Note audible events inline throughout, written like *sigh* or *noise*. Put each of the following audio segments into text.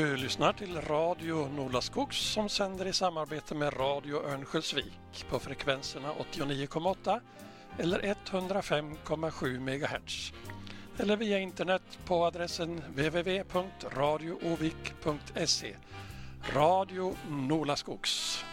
Du lyssnar till Radio Nolaskogs som sänder i samarbete med Radio Örnsköldsvik på frekvenserna 89,8 eller 105,7 MHz. Eller via internet på adressen www.radioovik.se. Radio Nolaskogs.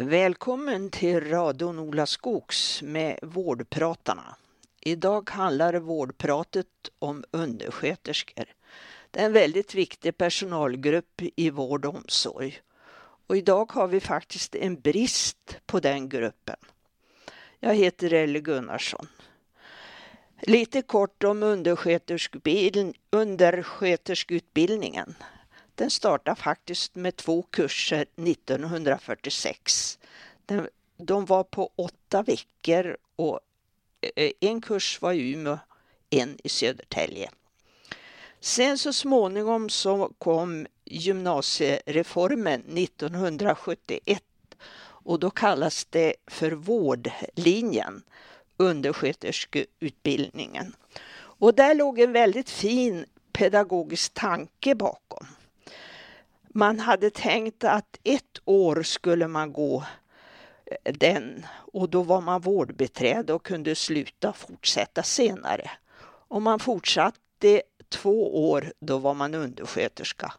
Välkommen till radion Ola Skogs med Vårdpratarna. Idag handlar vårdpratet om undersköterskor. Det är en väldigt viktig personalgrupp i vård och omsorg. Och idag har vi faktiskt en brist på den gruppen. Jag heter Elle Gunnarsson. Lite kort om undersköterskeutbildningen. Den startade faktiskt med två kurser 1946. De var på åtta veckor och eh, en kurs var i Umeå, en i Södertälje. Sen så småningom så kom gymnasiereformen 1971 och då kallas det för vårdlinjen, undersköterskeutbildningen. Och där låg en väldigt fin pedagogisk tanke bakom. Man hade tänkt att ett år skulle man gå eh, den och då var man vårdbiträde och kunde sluta fortsätta senare. Om man fortsatte två år, då var man undersköterska.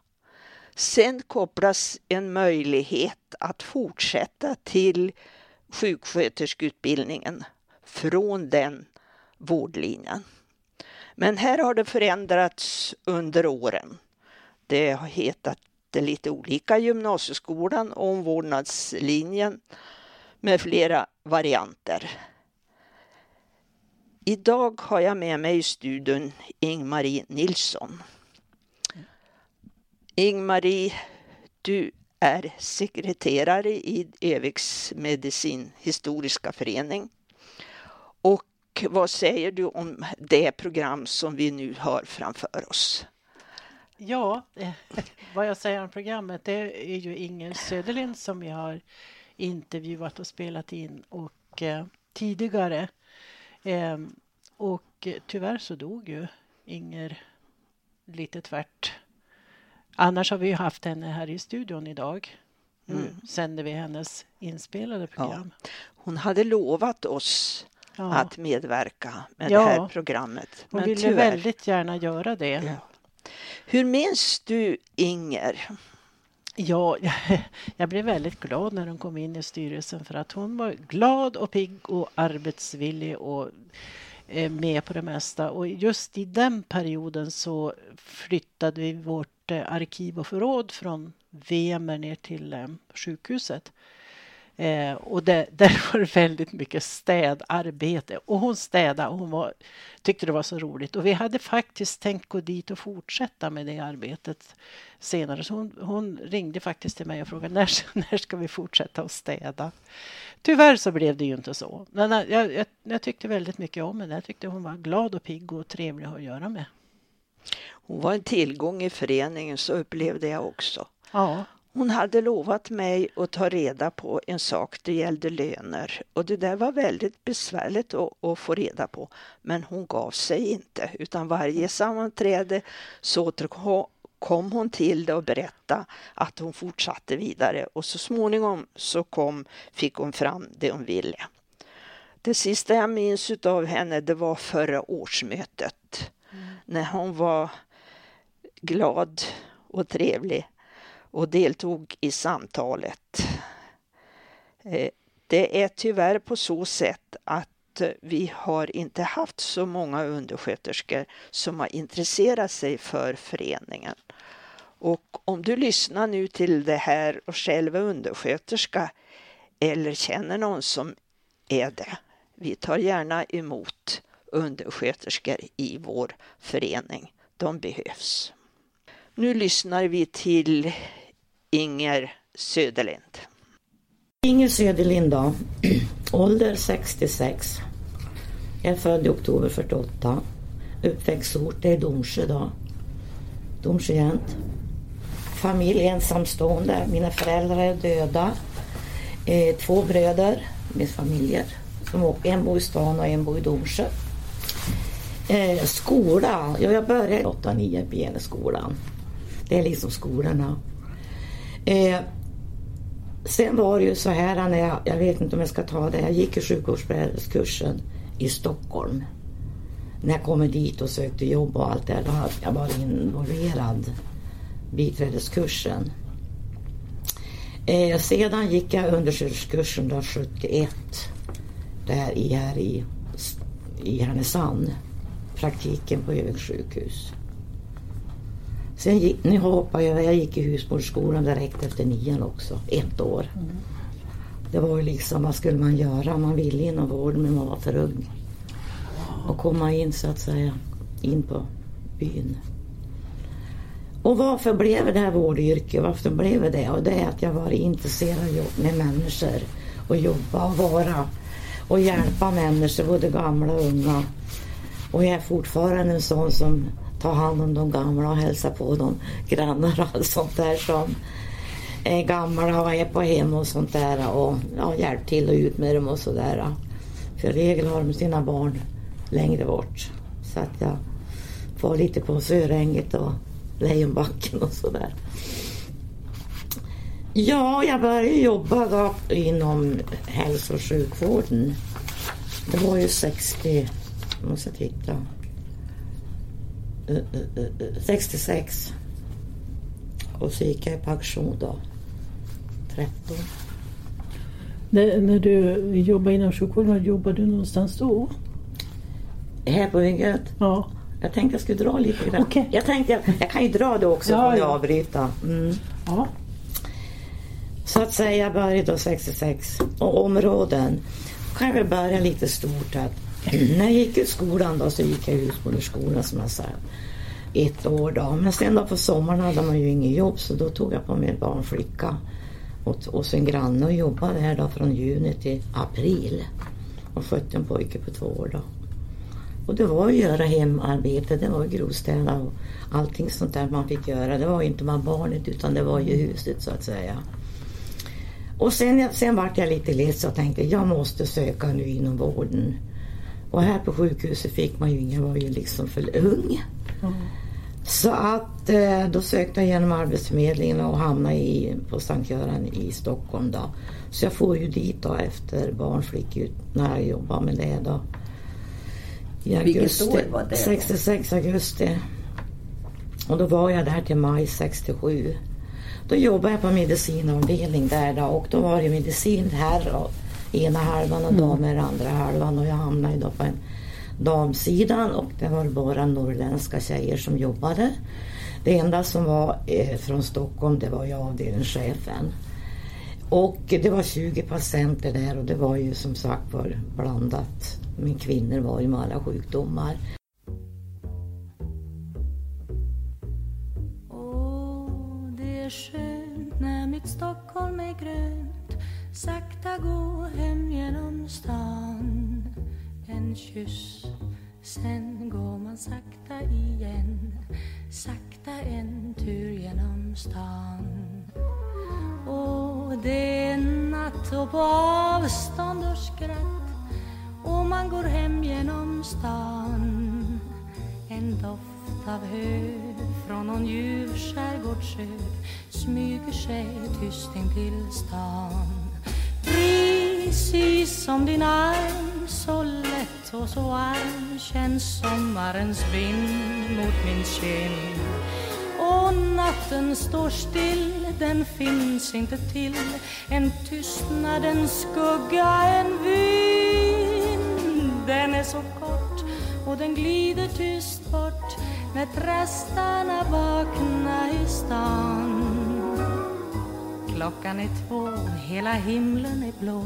Sen kopplas en möjlighet att fortsätta till sjuksköterskeutbildningen från den vårdlinjen. Men här har det förändrats under åren. Det har hetat lite olika gymnasieskolan och omvårdnadslinjen med flera varianter. Idag har jag med mig i studion Ing-Marie Nilsson. Ing-Marie, du är sekreterare i Eviks medicinhistoriska förening. Och vad säger du om det program som vi nu har framför oss? Ja, vad jag säger om programmet det är ju Inger Söderlind som vi har intervjuat och spelat in och eh, tidigare. Eh, och tyvärr så dog ju Inger lite tvärt. Annars har vi haft henne här i studion idag. Nu mm. sänder vi hennes inspelade program. Ja. Hon hade lovat oss ja. att medverka med ja. det här programmet. Hon ville tyvärr. väldigt gärna göra det. Hur minns du Inger? Ja, *laughs* jag blev väldigt glad när hon kom in i styrelsen för att hon var glad och pigg och arbetsvillig och eh, med på det mesta. Och just i den perioden så flyttade vi vårt eh, arkiv och förråd från Vemer ner till eh, sjukhuset. Eh, och det, *laughs* där var det väldigt mycket städarbete. Och hon städade och hon var, tyckte det var så roligt. Och vi hade faktiskt tänkt gå dit och fortsätta med det arbetet senare. Så hon, hon ringde faktiskt till mig och frågade när, *laughs* när ska vi fortsätta att städa. Tyvärr så blev det ju inte så. Men jag, jag, jag tyckte väldigt mycket om henne. Jag tyckte hon var glad och pigg och trevlig att göra med. Hon var en tillgång i föreningen, så upplevde jag också. Ja. Hon hade lovat mig att ta reda på en sak, det gällde löner. Och det där var väldigt besvärligt att, att, få reda på. Men hon gav sig inte, utan varje sammanträde så kom hon till det och berättade att hon fortsatte vidare. Och så småningom så kom, fick hon fram det hon ville. Det sista jag minns av henne det var förra årsmötet. Mm. När hon var glad och trevlig och deltog i samtalet. Eh, det är tyvärr på så sätt att eh, vi har inte haft så många undersköterskor som har intresserat sig för föreningen. Och om du lyssnar nu till det här och själv är undersköterska eller känner någon som är det. Vi tar gärna emot undersköterskor i vår förening. De behövs. Nu lyssnar vi till Inger Söderlind. Inger Söderlind då. *clears throat* Ålder 66. Jag är född i oktober 48. Uppväxtort är Domsjö då. Domsjöjänt. Familj ensamstående. Mina föräldrar är döda. Eh, två bröder med familjer. Som en bor i stan och en bor i Domsjö. Eh, skola. Ja, jag började 8-9 på skolan. Det är liksom skolorna. Eh, sen var det ju så här när jag, jag vet inte om jag ska ta det, jag gick i sjukvårdskursen i Stockholm. När jag kom dit och sökte jobb och allt det då hade jag varit involverad biträdeskursen. Eh, sedan gick jag undersköterskekursen då 71 där i, här i, i Härnösand. Praktiken på Höviks sjukhus. Sen gick, nu hoppar jag, jag gick i husmorsskolan direkt efter nian också, ett år. Mm. Det var ju liksom, vad skulle man göra? Man ville inom vården men man var för ung. Och komma in så att säga, in på byn. Och varför blev det här vårdyrket? Varför blev det? Och det är att jag var intresserad av med människor och jobba och vara och hjälpa människor, både gamla och unga. Och jag är fortfarande en sån som Ta hand om de gamla och hälsa på de grannar och allt sånt där som är gamla och är på hem och sånt där och ja, hjälp till och ut med dem och sådär. För i regel har de sina barn längre bort. Så att jag var lite på Söränget och Lejonbacken och sådär. Ja, jag började jobba då inom hälso och sjukvården. Det var ju 60, jag måste titta. 66. Och så gick jag i pension då. 13. När, när du jobbade inom sjukvården, var jobbade du någonstans då? Här på Vingöt? Ja. Jag tänkte jag skulle dra lite grann. Okay. Jag tänkte jag, jag kan ju dra det också ja, ja. avbryta. Mm. Ja. Så att säga, jag började då 66. Och områden. Då kan väl börja lite stort. Att *laughs* när jag gick ut skolan då så gick jag i som jag sa. Ett år då. Men sen då på sommaren hade man ju inget jobb så då tog jag på mig en barnflicka. Och, och sen granne och jobbade här då från juni till april. Och skötte en pojke på två år då. Och det var att göra hemarbete, det var grovstäda och allting sånt där man fick göra. Det var inte bara barnet utan det var ju huset så att säga. Och sen, sen vart jag lite less och tänkte jag måste söka nu inom vården. Och här på sjukhuset fick man ju inga, var ju liksom för ung. Mm. Så att eh, då sökte jag genom Arbetsförmedlingen och hamnade i, på Sankt Göran i Stockholm då. Så jag får ju dit då efter barnflick när jag jobbade med det då. I augusti. år var det? 66 augusti. Och då var jag där till maj 67. Då jobbade jag på medicinavdelning där då och då var det medicin här och ena halvan och mm. damer andra halvan och jag hamnade då på en damsidan och det var bara norrländska tjejer som jobbade. Det enda som var eh, från Stockholm det var ju avdelningschefen. Och det var 20 patienter där och det var ju som sagt var blandat. Men kvinnor var ju med alla sjukdomar. Åh, det är skönt när mitt Stockholm är grönt Sakta gå hem genom stan. En kyss, sen går man sakta igen. Sakta en tur genom stan. Och det är natt och på avstånd och skratt. Och man går hem genom stan. En doft av hö från någon ljuv skärgårdsö smyger sig tyst in till stan. Precis som din arm så lätt och så varm känns sommarens vind mot min kind och natten står still, den finns inte till. En tystnadens skugga, en vind. Den är så kort och den glider tyst bort när trastarna vaknar i stan. Klockan är två, hela himlen är blå.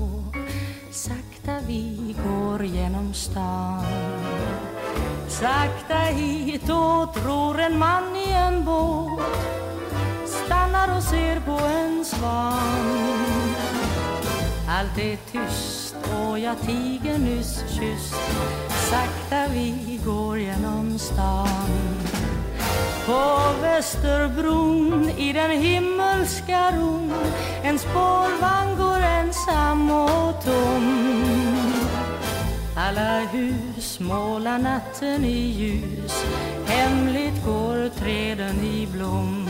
Sakta vi går genom stan. Sakta hitåt ror en man i en båt. Stannar och ser på en svan. Allt är tyst och jag tiger nyss kysst. Sakta vi går genom stan på Västerbron i den himmelska ron En spårvagn går ensam och tom. Alla hus målar natten i ljus Hemligt går träden i blom.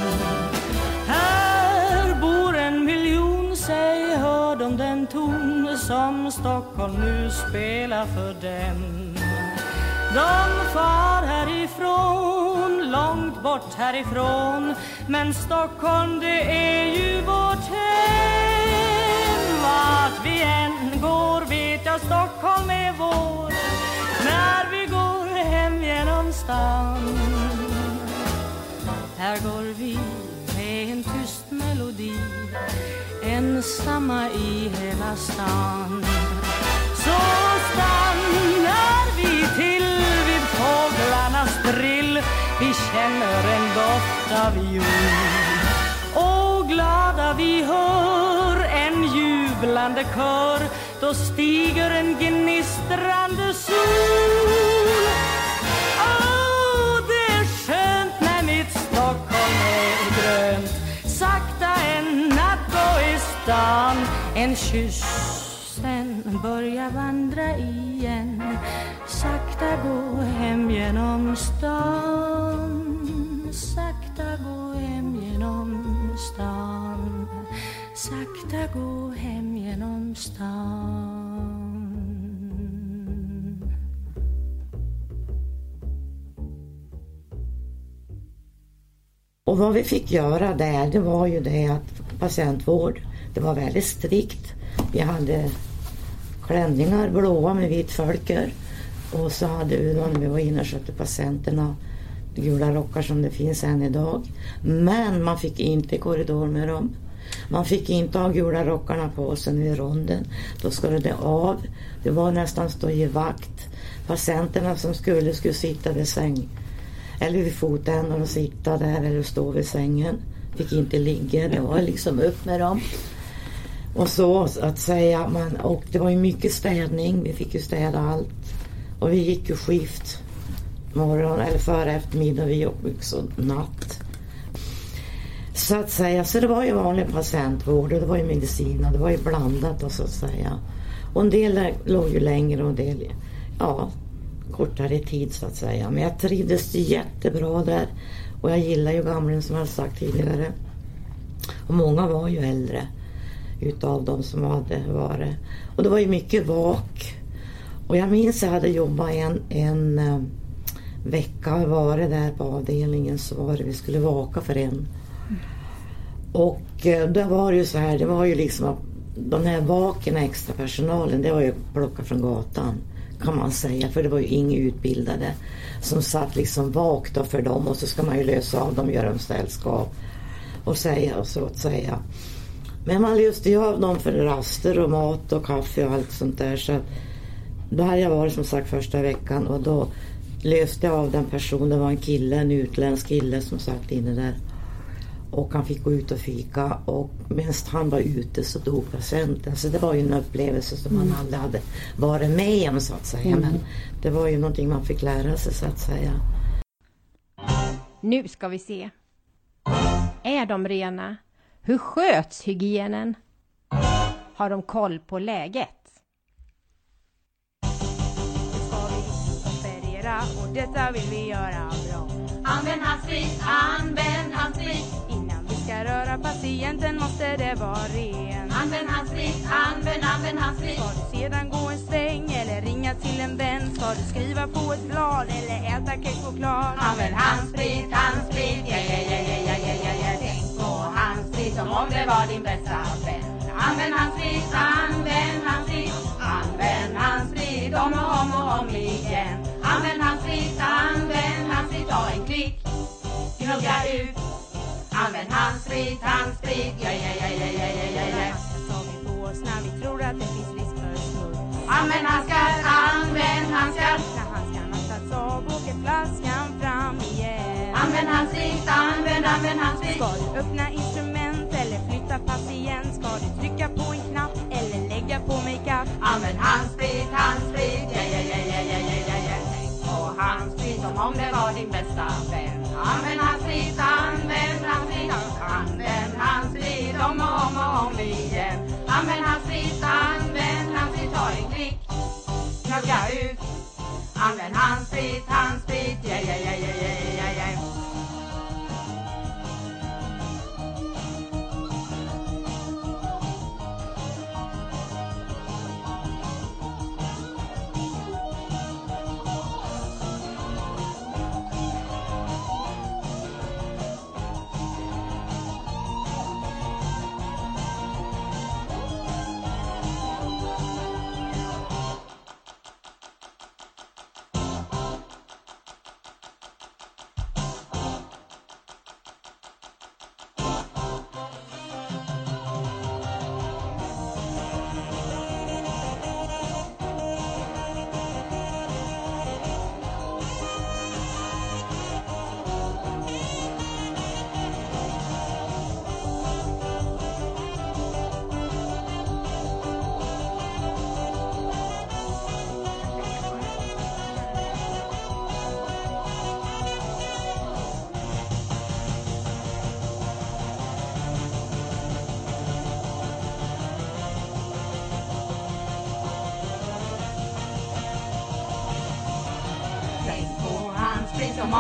Här bor en miljon, säg hör de den ton som Stockholm nu spelar för dem. De far härifrån, långt bort härifrån. Men Stockholm det är ju vårt hem. Vart vi än går vet jag Stockholm är vår När vi går hem genom stan Här går vi med en tyst melodi Ensamma i hela stan. Så stannar vi till vid fåglarnas drill vi känner en doft av jul. Och glada vi hör en jublande kör. Då stiger en gnistrande sol. Åh, det är skönt när mitt Stockholm är grönt. Sakta en natt då i stan. En kyss sen börja vandra igen. Sakta gå hem genom stan. Sakta gå hem genom stan. Sakta gå hem genom stan. Och vad vi fick göra där, det var ju det att patientvård, det var väldigt strikt. Vi hade klänningar blåa med vit fölker och så hade vi när vi var inne och skötte patienterna gula rockar som det finns än idag. Men man fick inte korridor med dem. Man fick inte ha gula rockarna på sig vid ronden. Då skulle det av. Det var nästan stå i vakt. Patienterna som skulle skulle sitta vid säng eller vid fotändan och sitta där eller stå vid sängen. Fick inte ligga. Det var liksom upp med dem. Och så att säga. Man, och det var ju mycket städning. Vi fick ju städa allt. Och vi gick ju skift morgon eller före eftermiddag. Vi gick också natt. Så att säga. Så det var ju vanlig patientvård och det var ju medicin och det var ju blandat och så att säga. Och en del låg ju längre och en del ja, kortare tid så att säga. Men jag trivdes jättebra där. Och jag gillar ju gamlen som jag sagt tidigare. Och många var ju äldre utav de som hade varit. Och det var ju mycket vak. Och jag minns att jag hade jobbat en, en eh, vecka, vecka, varit där på avdelningen så var det vi skulle vaka för en. Och eh, då var det ju så här, det var ju liksom att de här vaken, extra personalen, det var ju plockat från gatan kan man säga, för det var ju inga utbildade som satt liksom vak för dem och så ska man ju lösa av dem, göra dem sällskap och säga och så att säga. Men man löste ju av dem för raster och mat och kaffe och allt sånt där. Så då hade jag varit som sagt första veckan och då löste jag av den personen. Det var en kille, en utländsk kille som satt inne där. Och han fick gå ut och fika och medan han var ute så dog patienten. Så det var ju en upplevelse som man mm. aldrig hade varit med om så att säga. Mm. Men det var ju någonting man fick lära sig så att säga. Nu ska vi se. Är de rena? Hur sköts hygienen? Har de koll på läget? Operera och detta vill vi göra bra. Använd handsprit, använd handsprit. Innan vi ska röra patienten måste det vara ren. Använd handsprit, använd, använd handsprit. Ska du sedan gå en sväng eller ringa till en vän? Ska du skriva på ett blad eller äta kexchoklad? Använd handsprit, handsprit, ja, ja, ja, ja, ja, ja, ja, ja. Tänk på handsprit som om det var din bästa vän. Använd handsprit, använd handsprit. Använd handsprit om och om och om igen. Använd handsprit, använd handsprit. Ta en klick, gnugga ut. Använd handsprit, handsprit. Ja, ja, ja, ja, ja, ja, ja, ja. tar vi på oss när vi tror att det finns risk för smuts. Använd handskar, använd handskar. När handskarna tagits av åker flaskan fram igen. Använd handsprit, använd, använd handsprit. Ska du öppna instrument eller flytta patient? Ska du trycka på en knapp eller lägga på makeup? Använd handsprit, handsprit ja, handsprit som om det var din bästa vän. Använd hans sprit, använd hans sprit, använd hans sprit om och om och om igen. Använd hans sprit, använd hans sprit, ta en klick, knugga ut. Använd hans sprit, hans sprit, yeah, yeah, yeah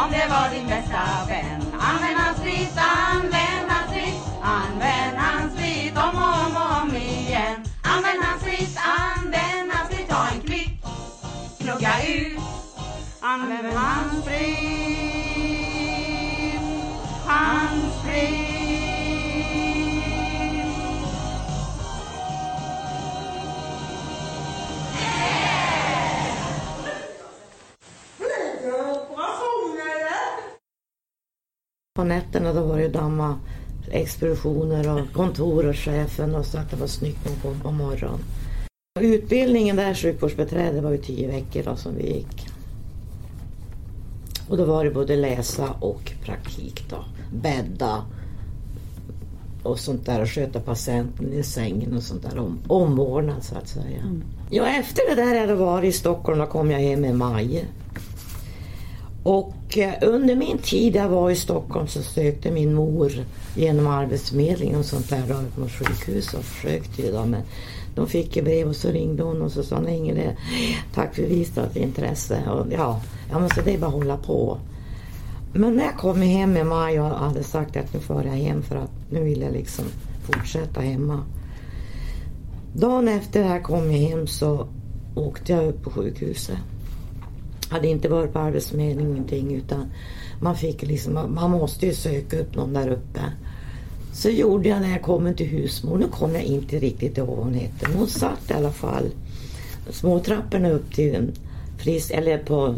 om det var din bästa vän. Använd hans sprit, använd hans sprit, använd hans sprit om och om och om igen. Använd hans sprit, använd hans sprit, ta en klick, plugga ut. Använd hans sprit, nätterna då var det damma expeditioner och kontor och chefen och så att det var snyggt på, på morgonen. Utbildningen där, sjukvårdsbiträde, var ju tio veckor då, som vi gick. Och då var det både läsa och praktik då. Bädda och sånt där och sköta patienten i sängen och sånt där. Om, omvårdnad så att säga. Ja, efter det där jag hade varit i Stockholm då kom jag hem i maj. Och eh, under min tid jag var i Stockholm så sökte min mor genom Arbetsförmedlingen och sånt där då, på sjukhus och försökte ju då men de fick ju brev och så ringde hon och så sa hon Ingrid, tack för visat intresse. Och ja, ja men så det är bara att hålla på. Men när jag kom hem i maj och hade sagt att nu får jag hem för att nu vill jag liksom fortsätta hemma. Dagen efter jag kom jag hem så åkte jag upp på sjukhuset hade inte varit på Arbetsförmedlingen ingenting utan man fick liksom, man måste ju söka upp någon där uppe. Så gjorde jag när jag kom till husmor, nu kommer jag inte riktigt ihåg vad hon hette, men hon satt i alla fall små trapporna upp till en fris, eller på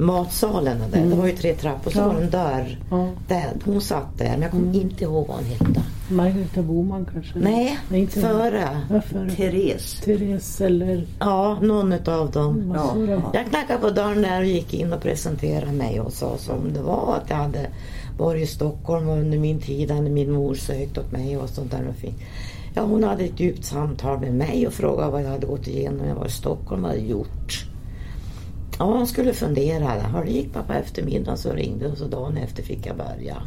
matsalen där. Mm. Det var ju tre trappor, så Ja. var det en dörr. Ja. Där, hon satt där, men jag kommer Mm. inte ihåg vad hon hette. Margareta Boman kanske? Nej, inte före. Ja, före. Therese. Therese eller... Ja, någon utav dem. det? Jag knackade på dörren där och gick in och presenterade mig och sa som det var att jag hade varit i Stockholm och under min tid hade min mor sökt åt mig och sånt där. och fint. Ja, hon hade ett djupt samtal med mig och frågade vad jag hade gått igenom när jag var i Stockholm och hade gjort. Ja, hon skulle fundera. Ja, det gick pappa på eftermiddagen så ringde och så dagen efter fick jag börja.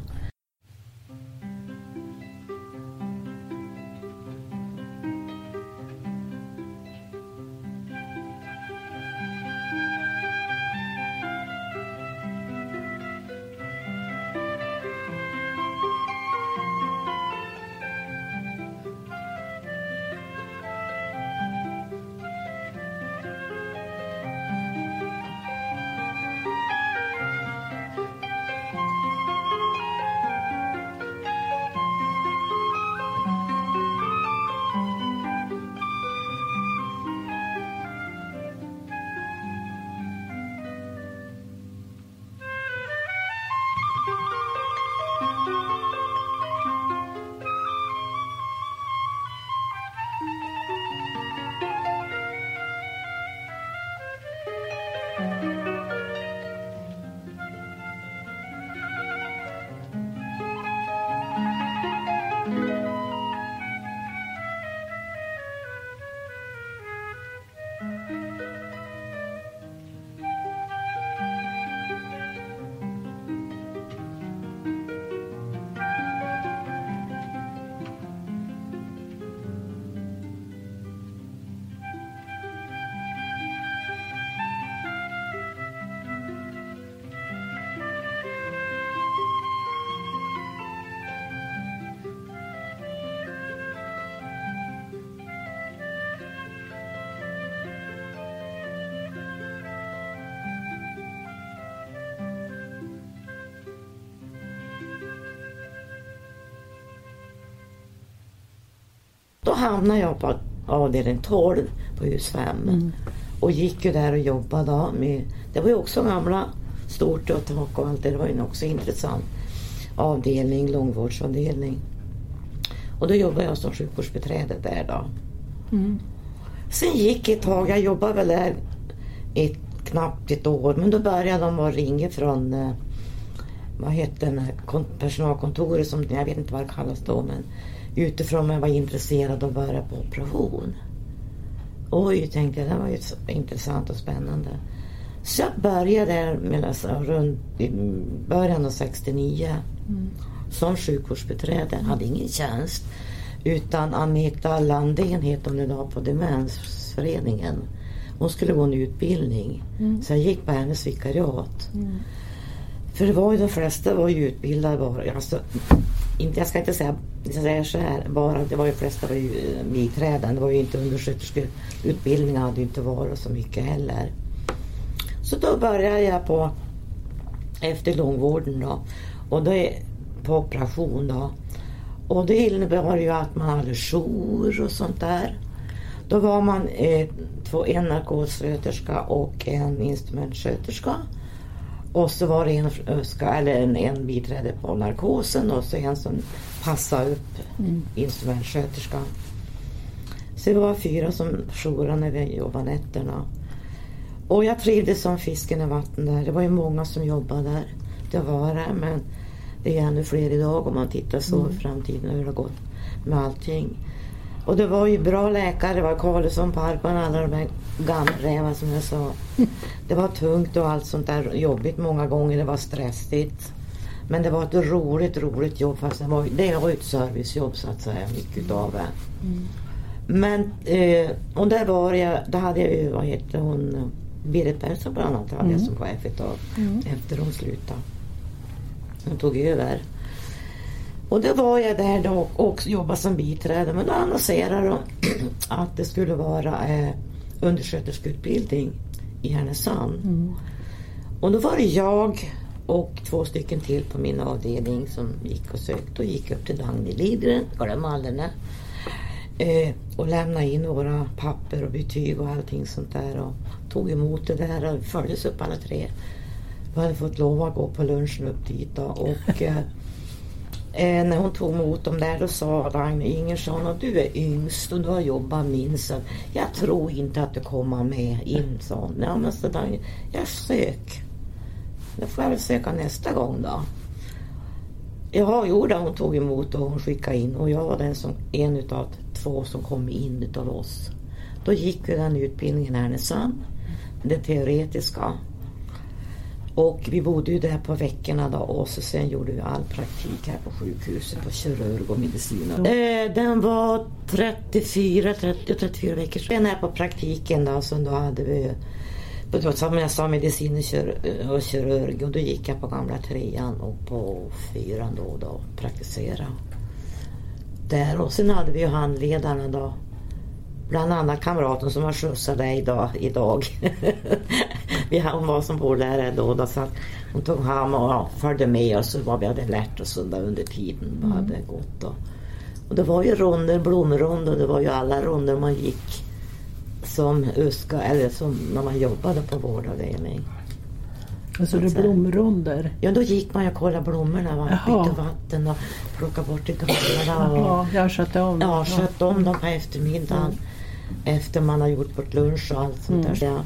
Hamnade jag på avdelning 12 på hus 5. Mm. Och gick ju där och jobbade då med, det var ju också gamla stort och tak och allt det. Det var ju också intressant avdelning, långvårdsavdelning. Och då jobbade jag som sjukvårdsbiträde där då. Mm. Sen gick ett tag, jag jobbade väl där ett, knappt ett år, men då började de att ringa från eh, vad hette den personalkontoret, som, jag vet inte vad det kallas då, men utifrån jag var intresserad av att börja på operation. Oj, tänkte jag, det var ju intressant och spännande. Så jag började med, alltså, runt i början av 69 mm. som sjukvårdsbiträde. Hade ingen tjänst. Utan Anita Landén heter hon idag på Demensföreningen. Hon skulle gå en utbildning. Mm. Så jag gick på hennes vikariat. Mm. För det var ju de flesta var ju utbildade bara. Alltså, inte, jag ska inte säga, jag säga så här, bara, det var ju de flesta var ju eh, biträden. Det var ju inte undersköterskeutbildningar hade ju inte varit så mycket heller. Så då började jag på efter långvården då. Och då är på operation då. Och det innebar ju att man hade jour och sånt där. Då var man eh, två, en narkossköterska och en instrumentsköterska. Och så var det en, eller en, en biträde på narkosen och så en som passade upp mm. instrumentsköterskan. Så det var fyra som jourade när vi jobbade nätterna. Och jag trivdes som fisken i vatten där. Det var ju många som jobbade där. Det var det, men det är ännu fler idag om man tittar så mm. i framtiden hur det har gått med allting. Och det var ju bra läkare. Det var Karlsson, Parkman, alla de här gamla som jag sa. Det var tungt och allt sånt där jobbigt många gånger. Det var stressigt. Men det var ett roligt, roligt jobb. Fast det var, det var ett servicejobb så att säga, mycket utav det. Mm. Men, eh, och där var jag, där hade jag ju, vad heter hon, Berit Persson bland annat hade jag mm. som chef ett tag mm. efter hon slutade. Hon tog över. Och då var jag där då och jobbade som biträde. Men då annonserade de *clears throat* att det skulle vara eh, undersköterskeutbildning i Härnösand. Mm. Och då var det jag och två stycken till på min avdelning som gick och sökte och gick upp till Dagny glöm aldrig eh, och lämnade in våra papper och betyg och allting sånt där. Och tog emot det där och följdes upp alla tre. Vi hade fått lov att gå på lunchen upp dit då, och *laughs* eh, eh, när hon tog emot dem där då sa Dagny Ingersson att du är yngst och du har jobbat minst. Jag tror inte att du kommer med in sa hon. Ja, men så där, jag sök. Då får jag väl söka nästa gång då. Ja, jo då, hon tog emot och hon skickade in och jag var den som, en utav två som kom in utav oss. Då gick vi den utbildningen i Härnösand, det teoretiska. Och vi bodde ju där på veckorna då och så sen gjorde vi all praktik här på sjukhuset på kirurg och medicin. Eh, den var 34, 30, 34 veckor. Sen här på praktiken då, så då hade vi som jag sa medicin och kirurg och då gick jag på gamla trean och på fyran då, då praktisera. Där och sen hade vi ju handledarna då. Bland annat kamraten som har skjutsat dig idag. idag. *laughs* hon var som vårdlärare då, då så hon tog hand och följde med oss vad vi hade lärt oss under, tiden vad mm. hade gått. Då. Och det var ju ronder, blomrond och det var ju alla ronder man gick som uska, eller som när man jobbade på vårdavdelning. Alltså det blomronder? Ja, då gick man och kollade blommorna. Man bytte vatten och plockade bort det gamla. Och, ja, jag skötte om. Ja, skötte om dem på eftermiddagen. Mm. Efter man har gjort bort lunch och allt sånt mm. där. Ja,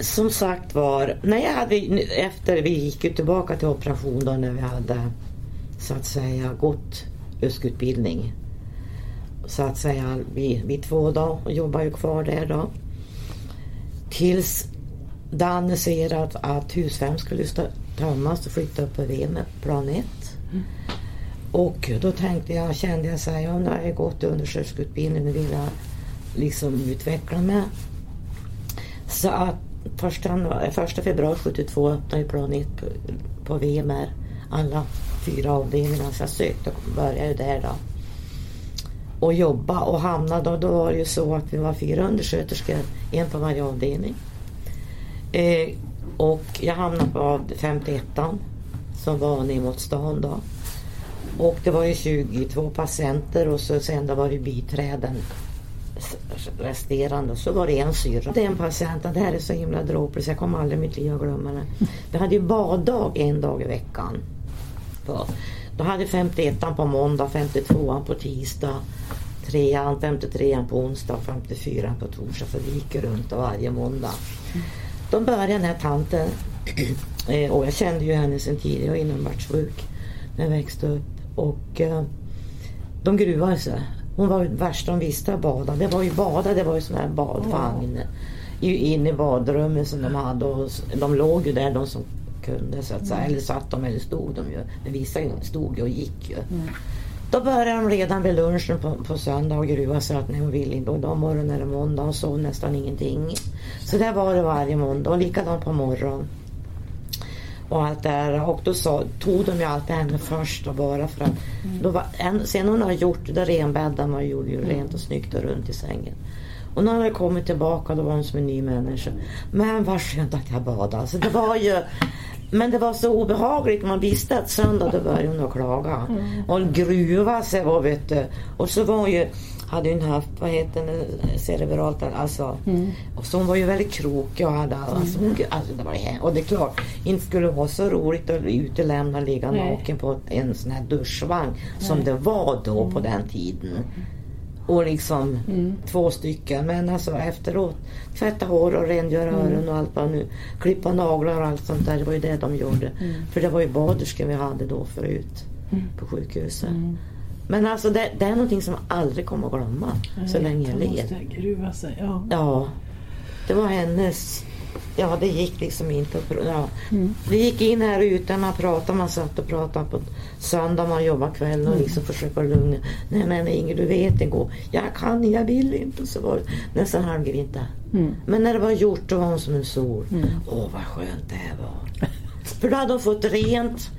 som sagt var, när jag hade, efter vi gick ju tillbaka till operation då när vi hade så att säga gått USK-utbildning. Så att säga vi, vi två då och jobbar ju kvar där då. Tills det annonserades att hus 5 skulle tömmas och flytta upp på Vemet, plan 1. Mm. Och då tänkte jag, kände jag så här, ja, nu har jag gått undersköterskeutbildning, nu vill jag liksom utveckla mig. Så att första, första februari 72 öppnade plan 1 på, på VMR, alla fyra avdelningar. Så jag sökte och började där då. Och jobba och hamnade och då var det ju så att vi var fyra undersköterskor, en på varje avdelning. Eh, och jag hamnade på 51 som var ner mot stan då. Och det var ju 22 patienter och så sen då var det biträden resterande. Så var det en syrra. Den patienten, det här är så himla dråpligt så jag kommer aldrig i mitt liv att glömma det. Vi hade ju baddag en dag i veckan. Då hade 51 på måndag, 52 på tisdag, 3 53 på onsdag och 54 på torsdag. För vi gick runt varje måndag. Då började den här tanten, *clears throat* eh, och jag kände ju henne sen tidigare, jag var inomvärldssjuk när jag växte upp. Och eh, de gruvade sig. Hon var värst de visste att bada. Det var ju bada, det var ju sån här badvagn. Inne i badrummet som de hade och de låg ju där de som kunde så att säga. Mm. Eller satt de eller stod de ju. Men vissa stod ju och gick ju. Mm. Då började de redan vid lunchen på, på söndag och gruva sig att nej hon vill inte. Och då morgonen är det måndag och sov nästan ingenting. Så där var det varje måndag och likadant på morgonen och allt det där. Och då så, tog de ju alltid henne först och bara för att mm. då var, en, sen hon har gjort det renbäddade man gjorde ju rent och snyggt och runt i sängen. Och när hon hade kommit tillbaka då var hon som en ny människa. Men vad skönt att jag badade. Alltså, det var ju, men det var så obehagligt. Man visste att söndag då började hon att klaga. Mm. Och gruva sig och vet du. Och så var ju hade ju haft, vad heter det, cerebralt, alltså. Mm. Och så hon var ju väldigt krokig och hade, alltså, hon, alltså det var och det är klart, inte skulle vara så roligt att utelämna ligga naken på en sån här duschvagn Nej. som det var då mm. på den tiden. Och liksom mm. två stycken. Men alltså efteråt tvätta hår och rengöra mm. öron och allt vad nu. Klippa naglar och allt sånt där. Det var ju det de gjorde. Mm. För det var ju baderskor vi hade då förut mm. på sjukhuset. Men alltså det, det, är någonting som jag aldrig kommer att glömma Nej, så länge jag lever. gruva sig, ja. ja. Det var hennes... Ja, det gick liksom inte att... Ja. Mm. Vi gick in här ute, man pratade, man satt och pratade på söndag, man jobbade kväll och mm. liksom försökte lugna. Nej men Inger, du vet det går. Jag kan jag vill inte. Så var det nästan halvgrinta. Mm. Men när det var gjort då var hon som en sol. Mm. Åh, vad skönt det här var. För då hade de fått rent,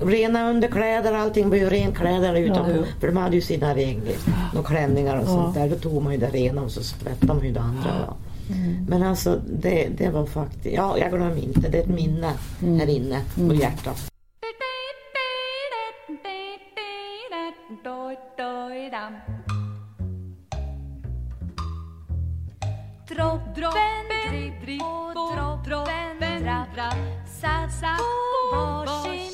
rena underkläder, allting var ju rent kläder utanpå. Ja. För de hade ju sina regler, och klänningar och ja. sånt där. Då tog man ju det rena och så sprättade man ju det andra. Ja. Mm. Men alltså det, det var faktiskt, ja jag glömmer inte, det är ett minne mm. här inne på mm. hjärtat. Droppen, dripp, dripp och droppen, drapp, drapp satt, satt på varsin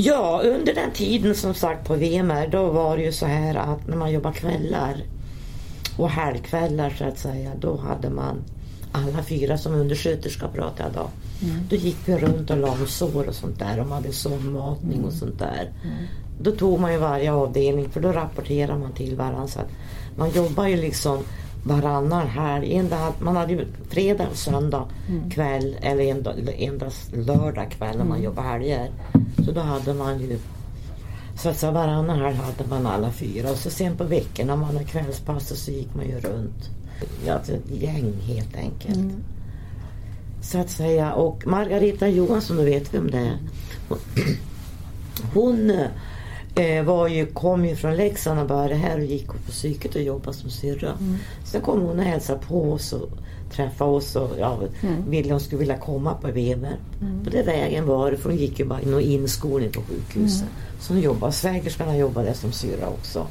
Ja, under den tiden som sagt på VMR då var det ju så här att när man jobbar kvällar och helgkvällar så att säga, då hade man alla fyra som undersköterska pratade jag då. Mm. Då gick vi runt och la sår och sånt där och man hade sondmatning och sånt där. Mm. Då tog man ju varje avdelning för då rapporterar man till varandra. Så att man jobbar ju liksom varannan helg. man hade ju fredag och söndag mm. kväll eller endast lördag kväll när man mm. jobbar helger. Så då hade man ju så att säga varannan helg hade man alla fyra och så sen på veckorna när man hade kvällspass så gick man ju runt. Ja, ett gäng helt enkelt. Mm. Så att säga och Margareta Johansson, då vet vi om det är. Hon eh, var ju, kom ju från Leksand och började här och gick på psyket och jobbade som syrra. Mm. Sen kom hon och hälsade på oss och träffade oss och ja, mm. ville hon skulle vilja komma på Weber. Mm. På den vägen var det, för hon gick ju bara in inskolning på sjukhuset. Mm. Så hon jobbade, svägerskan jobbade som syrra också.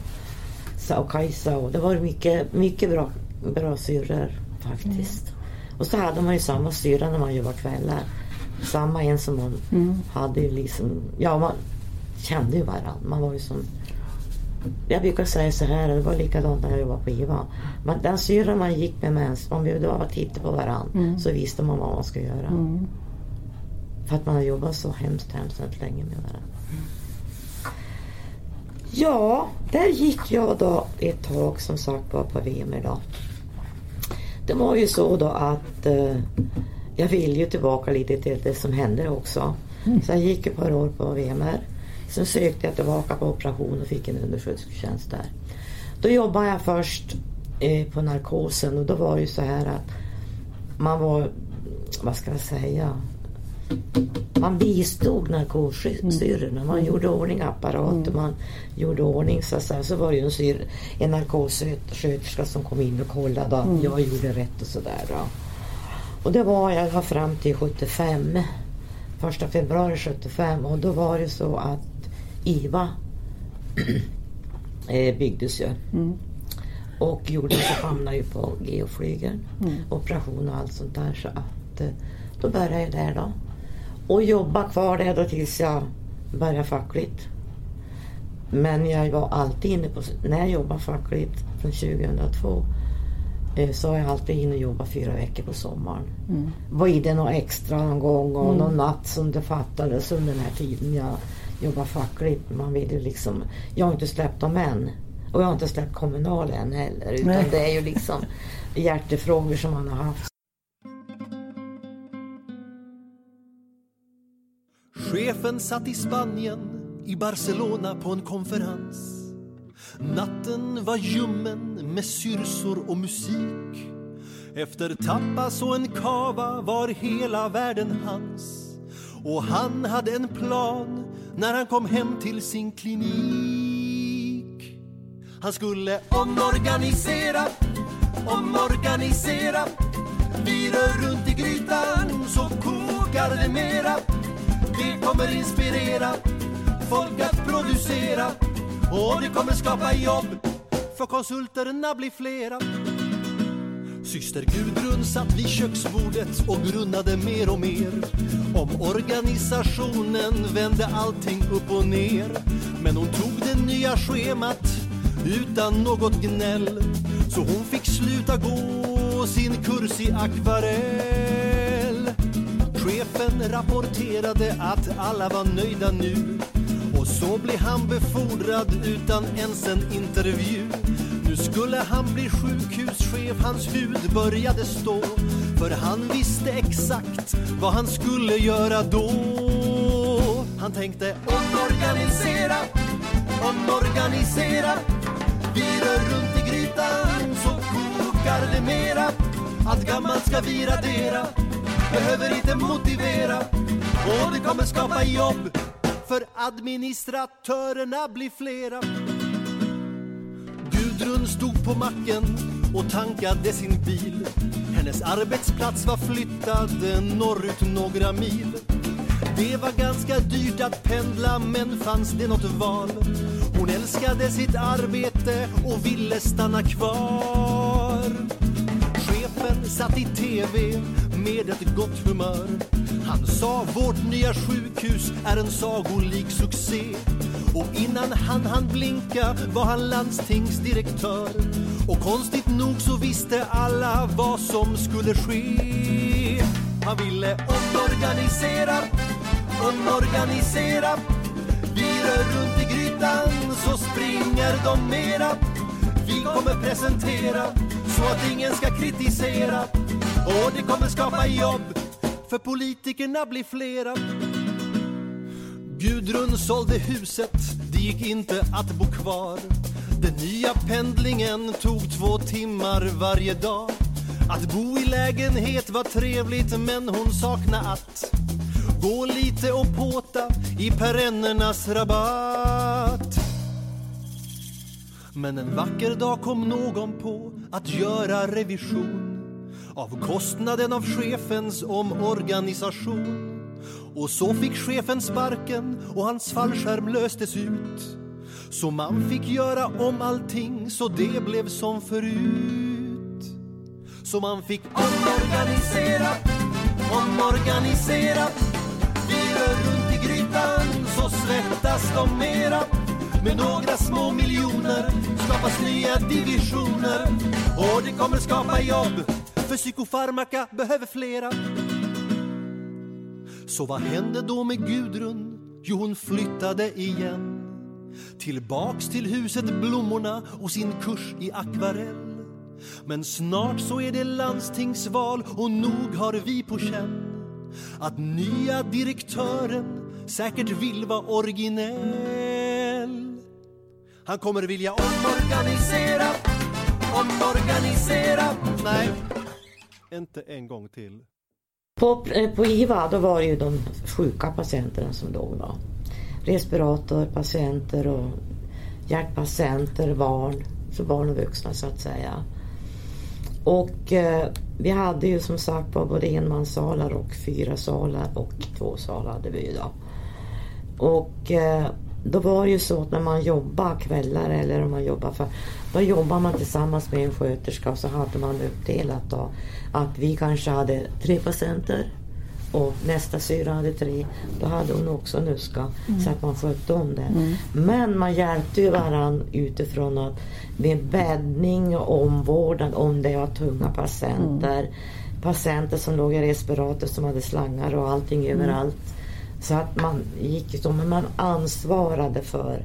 Så, och Kajsa och det var mycket, mycket bra, bra syrror faktiskt. Mm. Och så hade man ju samma syrra när man jobbade kvällar. Samma en som man mm. hade ju liksom, ja man, kände ju varandra. Man var ju som... Jag brukar säga så här, det var likadant när jag jobbade på IVA. Man, den syrran man gick med mens, om vi då tittade på varandra mm. så visste man vad man skulle göra. Mm. För att man har jobbat så hemskt, hemskt länge med varandra. Ja, där gick jag då ett tag som sagt var på VM då. Det var ju så då att eh, jag ville ju tillbaka lite till det som hände också. Mm. Så jag gick ett par år på VMR. Sen sökte jag tillbaka på operation och fick en underskötersketjänst där. Då jobbade jag först eh, på narkosen och då var det ju så här att man var, vad ska jag säga, man bistod narkossyrrorna. Man mm. gjorde ordning apparater, mm. man gjorde ordning så, så, så var det ju en, syr, en narkossköterska som kom in och kollade att mm. jag gjorde rätt och sådär. Och det var jag fram till 75. Första februari 75 och då var det så att IVA *clears throat* eh, byggdes ju. Mm. Och jorden så hamnade ju på geoflygeln. Mm. Operation och allt sånt där. Så att eh, då började jag där då. Och jobba kvar där då tills jag började fackligt. Men jag var alltid inne på, när jag jobbade fackligt från 2002 eh, så har jag alltid inne och jobbat fyra veckor på sommaren. Mm. Var i det något extra någon gång och mm. någon natt som det fattades under den här tiden jag jobba fackligt. Man vill ju liksom, jag har inte släppt dem än. Och jag har inte släppt Kommunal än heller. Utan Nej. det är ju liksom hjärtefrågor som man har haft. Chefen satt i Spanien, i Barcelona på en konferens. Natten var ljummen med syrsor och musik. Efter tapas och en kava var hela världen hans. Och han hade en plan när han kom hem till sin klinik. Han skulle omorganisera, omorganisera. Vi rör runt i grytan så kokar det mera. Det kommer inspirera folk att producera och det kommer skapa jobb för konsulterna blir flera. Syster Gudrun satt vid köksbordet och grunnade mer och mer. Om organisationen vände allting upp och ner. Men hon tog det nya schemat utan något gnäll. Så hon fick sluta gå sin kurs i akvarell. Chefen rapporterade att alla var nöjda nu. Och så blev han befordrad utan ens en intervju. Nu skulle han bli sjukhuschef, hans hud började stå. För han visste exakt vad han skulle göra då. Han tänkte omorganisera, omorganisera. Vi rör runt i grytan så kokar det mera. Allt gammalt ska vi radera Behöver inte motivera. Och det kommer skapa jobb för administratörerna blir flera. Gudrun stod på macken och tankade sin bil. Hennes arbetsplats var flyttad norrut några mil. Det var ganska dyrt att pendla, men fanns det något val? Hon älskade sitt arbete och ville stanna kvar. Chefen satt i TV med ett gott humör. Han sa vårt nya sjukhus är en sagolik succé. Och innan han hann blinka var han landstingsdirektör. Och konstigt nog så visste alla vad som skulle ske. Han ville omorganisera, omorganisera. Vi rör runt i grytan så springer de mera. Vi kommer presentera så att ingen ska kritisera. Och det kommer skapa jobb för politikerna blir flera. Gudrun sålde huset, det gick inte att bo kvar. Den nya pendlingen tog två timmar varje dag. Att bo i lägenhet var trevligt men hon saknade att gå lite och påta i perennernas rabatt. Men en vacker dag kom någon på att göra revision av kostnaden av chefens omorganisation. Och så fick chefen sparken och hans fallskärm löstes ut. Så man fick göra om allting så det blev som förut. Så man fick omorganisera, omorganisera. Vi rör runt i grytan så svettas de mera. Med några små miljoner skapas nya divisioner. Och det kommer skapa jobb för psykofarmaka behöver flera. Så vad hände då med Gudrun? Jo, hon flyttade igen. Tillbaks till huset Blommorna och sin kurs i akvarell. Men snart så är det landstingsval och nog har vi på känn att nya direktören säkert vill vara originell. Han kommer vilja omorganisera, omorganisera. Nej, inte en gång till. På, eh, på IVA då var det ju de sjuka patienterna som låg då. Respiratorpatienter och hjärtpatienter, barn, så barn och vuxna så att säga. Och eh, vi hade ju som sagt både enmanssalar och fyra salar och två salar hade vi ju då. Och eh, då var det ju så att när man jobbar kvällar eller om man jobbar för då jobbar man tillsammans med en sköterska och så hade man uppdelat då att vi kanske hade tre patienter och nästa syra hade tre. Då hade hon också nuska mm. så att man skötte om det. Mm. Men man hjälpte ju varandra utifrån att med bäddning och omvårdnad om det var tunga patienter. Mm. Patienter som låg i respirator som hade slangar och allting mm. överallt. Så att man gick så, men man ansvarade för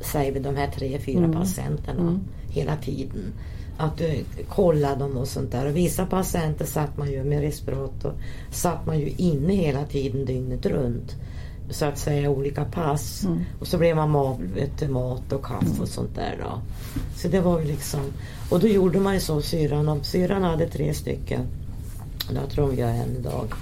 säger vi de här tre, fyra mm. patienterna mm. hela tiden. Att du kollade dem och sånt där. Och vissa patienter satt man ju med respirator, satt man ju inne hela tiden dygnet runt. Så att säga olika pass. Mm. Och så blev man till mat och kaffe och sånt där då. Så det var ju liksom. Och då gjorde man ju så syrran. Om syrran hade tre stycken. Det tror jag än idag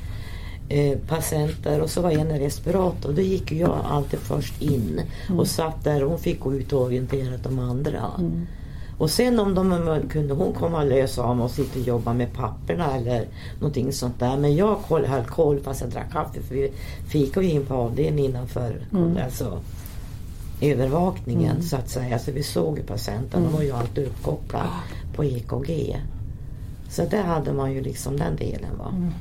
eh, patienter och så var en i respirator. Då gick jag alltid först in mm. och satt där. Hon fick gå ut och orientera de andra. Mm. Och sen om de kunde hon komma lös av och sitta och jobba med papperna eller någonting sånt där. Men jag koll, höll koll fast jag drack kaffe för vi fikade in på avdelningen innanför mm. alltså, övervakningen mm. så att säga. Så vi såg ju patienten. Mm. De var ju alltid uppkopplade på EKG. Så där hade man ju liksom den delen. Va? Mm.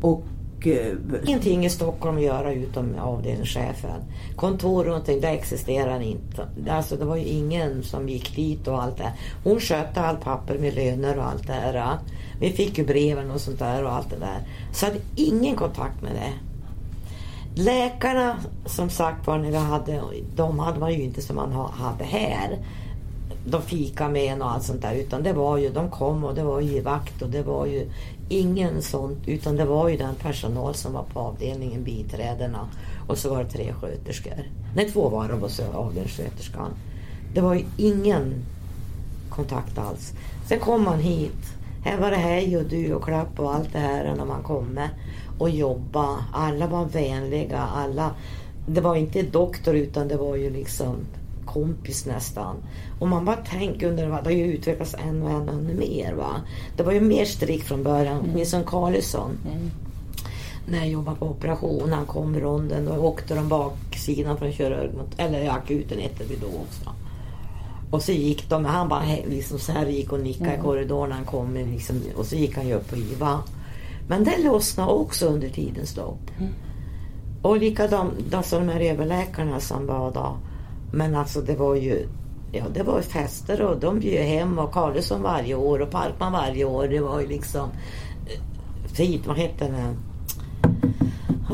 Och och, eh, ingenting i Stockholm att göra utom avdelningschefen. Kontor och någonting, det existerar inte. Alltså det var ju ingen som gick dit och allt det Hon skötte allt papper med löner och allt det här. Vi fick ju breven och sånt där och allt det där. Så hade ingen kontakt med det. Läkarna som sagt var när vi hade, de hade man ju inte som man hade här. De fika med en och allt sånt där utan det var ju, de kom och det var ju vakt och det var ju ingen sånt, utan det var ju den personal som var på avdelningen, biträdena. Och så var det tre sköterskor. Nej, två var det och så avdelningssköterskan. Det var ju ingen kontakt alls. Sen kom man hit. Här var det hej och du och klapp och allt det här när man kommer och jobba. Alla var vänliga. Alla, det var inte doktor utan det var ju liksom kompis nästan. Och man bara tänker under vad det har ju utvecklats än och än ännu mer. Va? Det var ju mer strikt från början. Mm. Nilsson Karlsson. Mm. När jag jobbade på operation, han kom i ronden, då åkte de baksidan från kirurg eller akuten hette vi då också. Och så gick de, han bara liksom så här gick och nickade mm. i korridoren han kom liksom, och så gick han ju upp på IVA. Men det lossnade också under tidens lopp. Mm. Och likadant alltså de här överläkarna som var då. Men alltså det var ju Ja, det var fester och de bjöd hem och Karlsson varje år och Parkman varje år. Det var ju liksom eh, fint, vad hette det?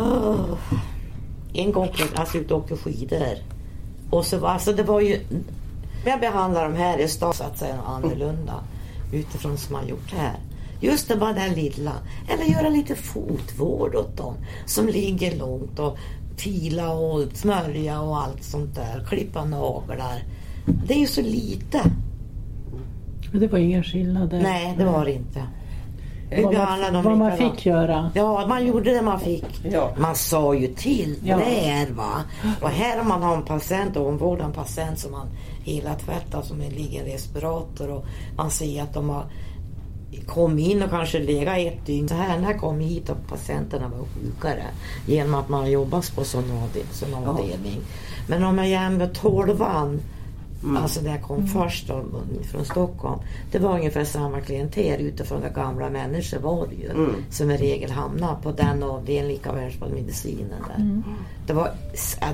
Oh. Ah, en gång på alltså ut och åkte skidor. Och så, alltså det var ju... Jag behandlar de här i stan så att säga annorlunda utifrån som man gjort här. Just det, bara det lilla. Eller göra lite fotvård åt dem som ligger långt och fila och smörja och allt sånt där. Klippa naglar. Det är ju så lite. Men det var ingen skillnad där? Nej, det var det inte. Vad man, vad man fick göra? Ja, man gjorde det man fick. Ja. Man sa ju till ja. där va. Och här om man har en patient och omvårdar en patient som man hela tvättar som ligger i respirator och man ser att de har kom in och kanske legat ett dygn. Så här när kom hit och patienterna var sjukare genom att man jobbat på sån avdelning. Ja. Men om jag jämför tolvan Mm. Alltså där jag kom mm. först då, från Stockholm. Det var ungefär samma klienter utifrån de gamla människor var det ju. Mm. Som i regel hamnade på den avdelningen lika väl som medicinen där. Mm. Det, var,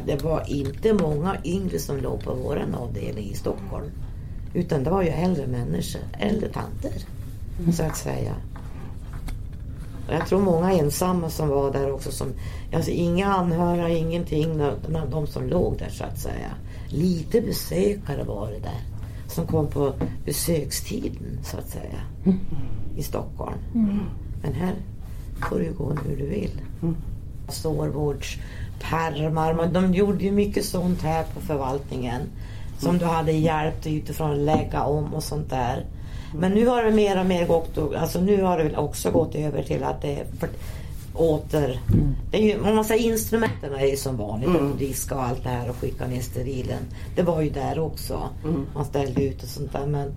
det var inte många yngre som låg på vår avdelning i Stockholm. Utan det var ju äldre människor, äldre tanter. Mm. Så att säga. Jag tror många ensamma som var där också. Som, alltså inga anhöriga, ingenting. De som låg där så att säga lite besökare var det där. Som kom på besökstiden så att säga. Mm. I Stockholm. Mm. Men här får du gå hur du vill. Mm. Sårvårdspärmar. De gjorde ju mycket sånt här på förvaltningen. Som mm. du hade hjälpt utifrån att lägga om och sånt där. Men nu har det mer och mer gått, alltså nu har det väl också gått över till att det är åter... Mm. Det är ju, man säger instrumenten är ju som vanligt. Mm. Diska och allt det här och skicka ner sterilen. Det var ju där också. Mm. Man ställde ut och sånt där. Men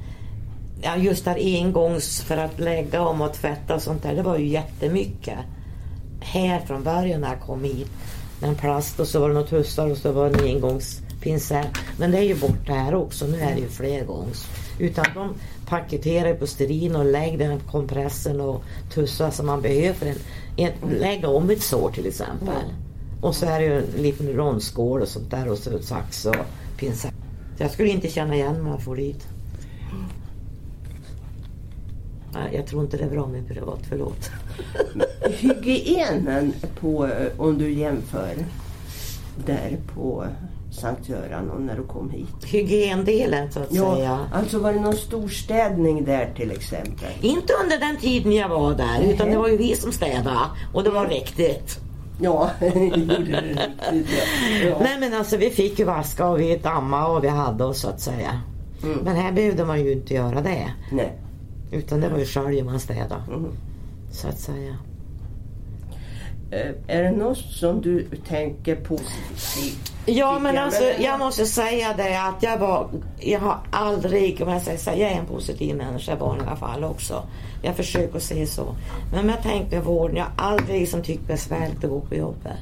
ja, just där engångs för att lägga om och tvätta och sånt där. Det var ju jättemycket. Här från början när jag kom hit. Med en plast och så var det något hussar och så var det en engångspincett. Men det är ju borta här också. Nu är det ju flergångs. Utan de paketerar på sterin och lägger den kompressen och tussar som man behöver. En lägga om ett sår till exempel. Mm. Och så är det ju en liten rondskål och sånt där och så sax och pincett. Jag skulle inte känna igen mig om jag får dit. Nej, jag tror inte det är bra med privat, förlåt. *laughs* Hygienen på, om du jämför där på Sankt Göran och när du kom hit? Hygiendelen så att ja, säga. Alltså var det någon storstädning där till exempel? Inte under den tiden jag var där Nej. utan det var ju vi som städade och det var riktigt. Ja, *laughs* det gjorde det riktigt. Ja. Nej men alltså vi fick ju vaska och vi damma och vi hade oss så att säga. Mm. Men här behövde man ju inte göra det. Nej. Utan det var ju själv man städade. Mm. Så att säga. Eh, är det något som du tänker positivt? Ja men alltså jag måste säga det att jag var, jag har aldrig, om jag säger så, jag är en positiv människa i vanliga fall också. Jag försöker se så. Men om jag tänker vården, jag har aldrig liksom tyckt besvärligt att gå på jobbet.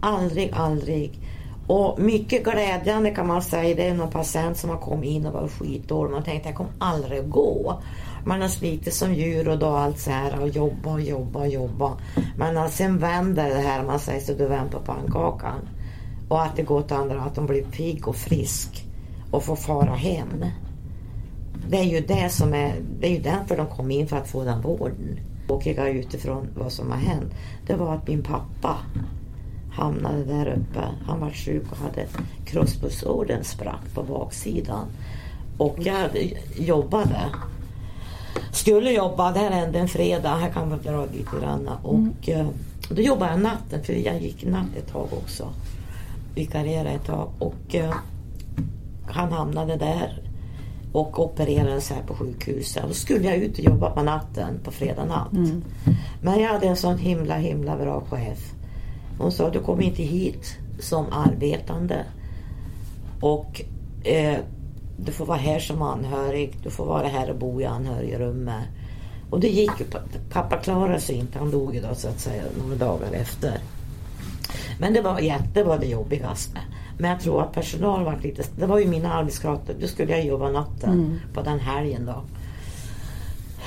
Aldrig, aldrig. Och mycket glädjande kan man säga, det är någon patient som har kommit in och var skitdålig. Man tänkte jag kommer aldrig gå. Man har slitit som djur och då allt så här och jobba och jobba och jobba. Men sen vänder det här, man säger så du vänder på pannkakan. Och att det går till andra, att de blir pigg och frisk och får fara hem. Det är ju det som är, det är ju därför de kom in för att få den vården. Tråkiga utifrån vad som har hänt, det var att min pappa hamnade där uppe. Han var sjuk och hade kroppspulsådern sprack på baksidan. Och jag jobbade skulle jobba, det här hände en fredag, här kan vi dra lite grann. Och mm. Eh, då jobbade jag natten, för jag gick natt ett tag också. Vikarierade ett tag. Och uh, han hamnade där och opererades här på sjukhuset. Då skulle jag ut och jobba på natten, på fredag natt. Mm. Men jag hade en sån himla, himla bra chef. Hon sa, du kommer inte hit som arbetande. Och eh, du får vara här som anhörig, du får vara här och bo i anhörigrummet. Och det gick ju. Pappa klarade sig inte, han dog ju då så att säga några dagar efter. Men det var jätte var det jobbigaste. Men jag tror att personal var lite... Det var ju mina arbetskamrater, då skulle jag jobba natten mm. på den helgen då.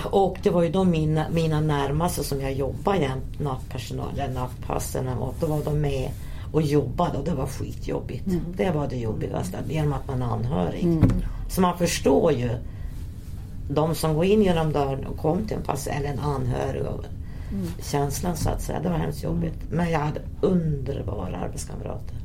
Och det var ju då mina, mina närmaste som jag jobbade jämt, nattpersonal, eller nattpassen, och då var de med och jobbade och det var skitjobbigt. Mm. Det var det jobbigaste, genom att man är anhörig. Mm. Så man förstår ju de som går in genom dörren och kom till en patient eller en anhörig och mm. känslan så att säga. Det var hemskt jobbigt. Men jag hade underbara arbetskamrater.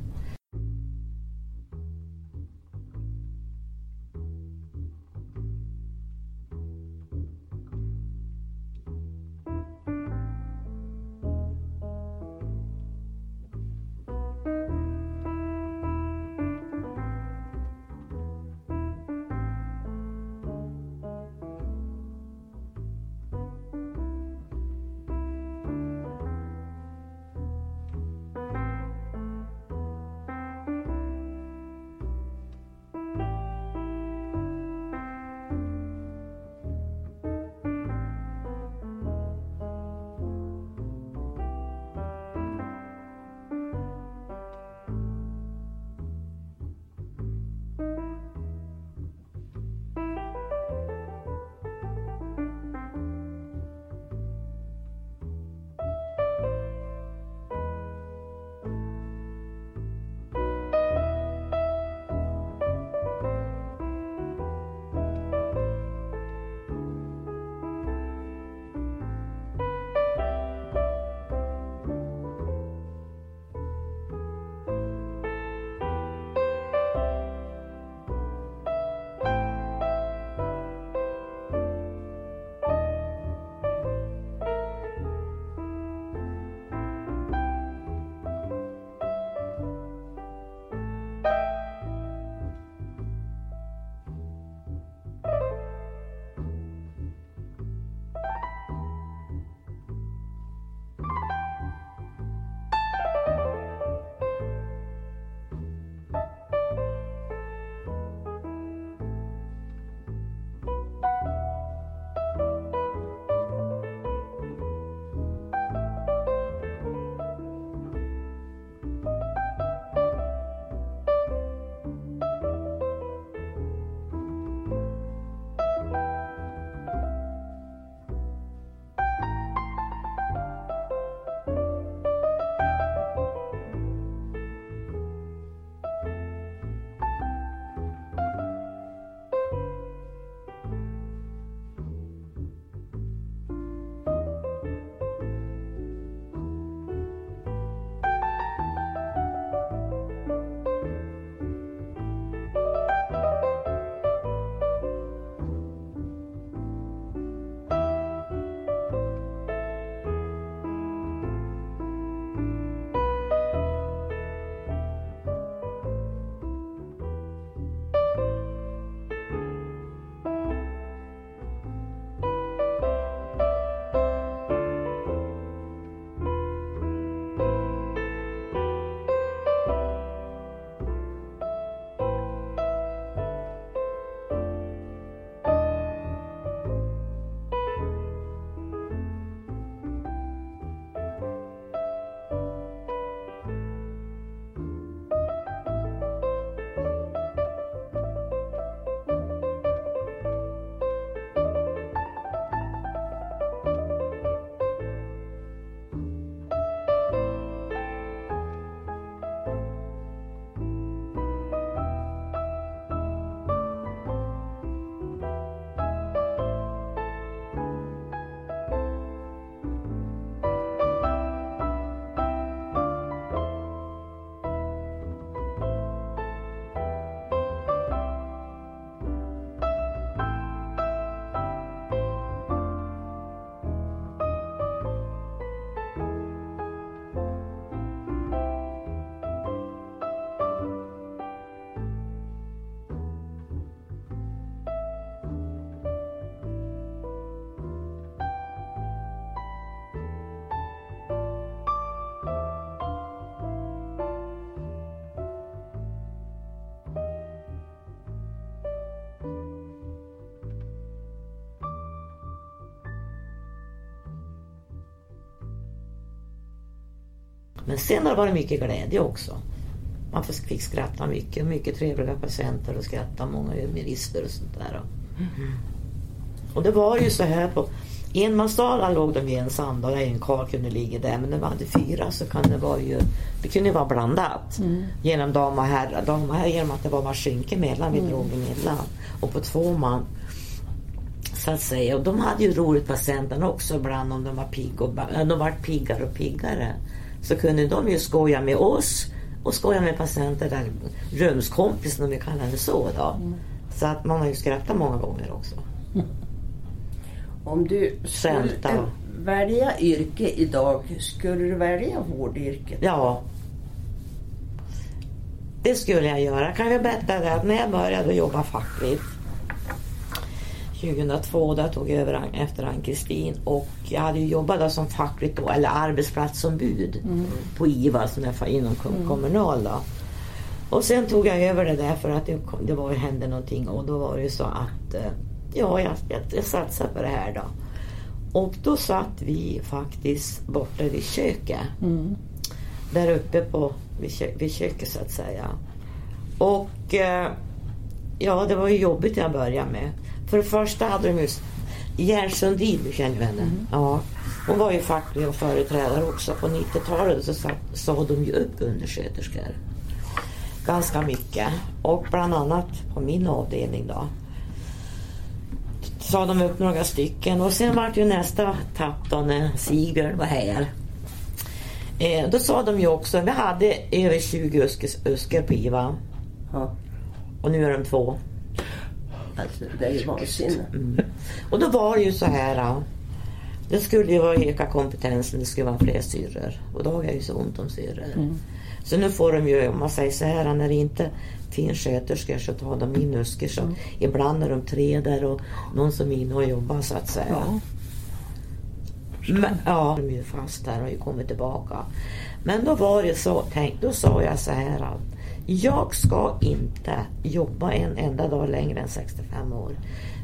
Men sen har det varit mycket glädje också. Man fick skratta mycket, mycket trevliga patienter och skratta, många humorister och sånt där. Mm. Och det var ju så här på enmanssalar låg de i en sand och en karl kunde ligga där. Men när vi hade fyra så kan det vara ju, det kunde ju vara blandat. Mm. Genom dam och herrar. Dam och herrar genom att det var skynke mellan, vi mm. drog emellan. Och på två man så att säga. Och de hade ju roligt patienterna också ibland om de var pigg och, de var piggare och piggare. Så kunde de ju skoja med oss och skoja med patienter där rumskompisen om vi kallar det så då. Mm. Så att man har ju skrattat många gånger också. *laughs* Om du skulle välja yrke idag, skulle du välja vårdyrket? Ja. Det skulle jag göra. Kan jag berätta det att när jag började jobba fackligt 2002 där tog jag över efter Ann-Kristin och jag hade ju jobbat som fackligt då, eller arbetsplatsombud mm. på IVA som är inom mm. Kommunal. Då. Och sen tog jag över det där för att det, det var, hände någonting och då var det ju så att eh, ja, jag, jag, jag satsade på det här då. Och då satt vi faktiskt borta vid köket. Mm. Där uppe på, vid, kö, vid köket så att säga. Och eh, ja, det var ju jobbigt jag började med. För det första hade de ju Gerd Sundin, du känner ju henne? Mm. Ja. Hon var ju facklig och företrädare också. På 90-talet så sa de ju upp undersköterskor. Ganska mycket. Och bland annat på min avdelning då. Sa de upp några stycken och sen var det ju nästa tapp då när Sigbjörn var här. Eh, då sa de ju också, vi hade över 20 usker på IVA. Ja. Och nu är de två. Alltså, det är ju vansinne. Mm. Och då var det ju så här. Det skulle ju vara öka kompetensen, det skulle vara fler syrror. Och då har jag ju så ont om syrror. Mm. Så nu får de ju, om man säger så här, när det inte finns sköterskor så tar de in usker. Så mm. Ibland är de tre där och någon som är inne och jobbar så att säga. Ja. Men, ja, de är ju fast där och har ju kommit tillbaka. Men då var det så, tänk, då sa jag så här att jag ska inte jobba en enda dag längre än 65 år.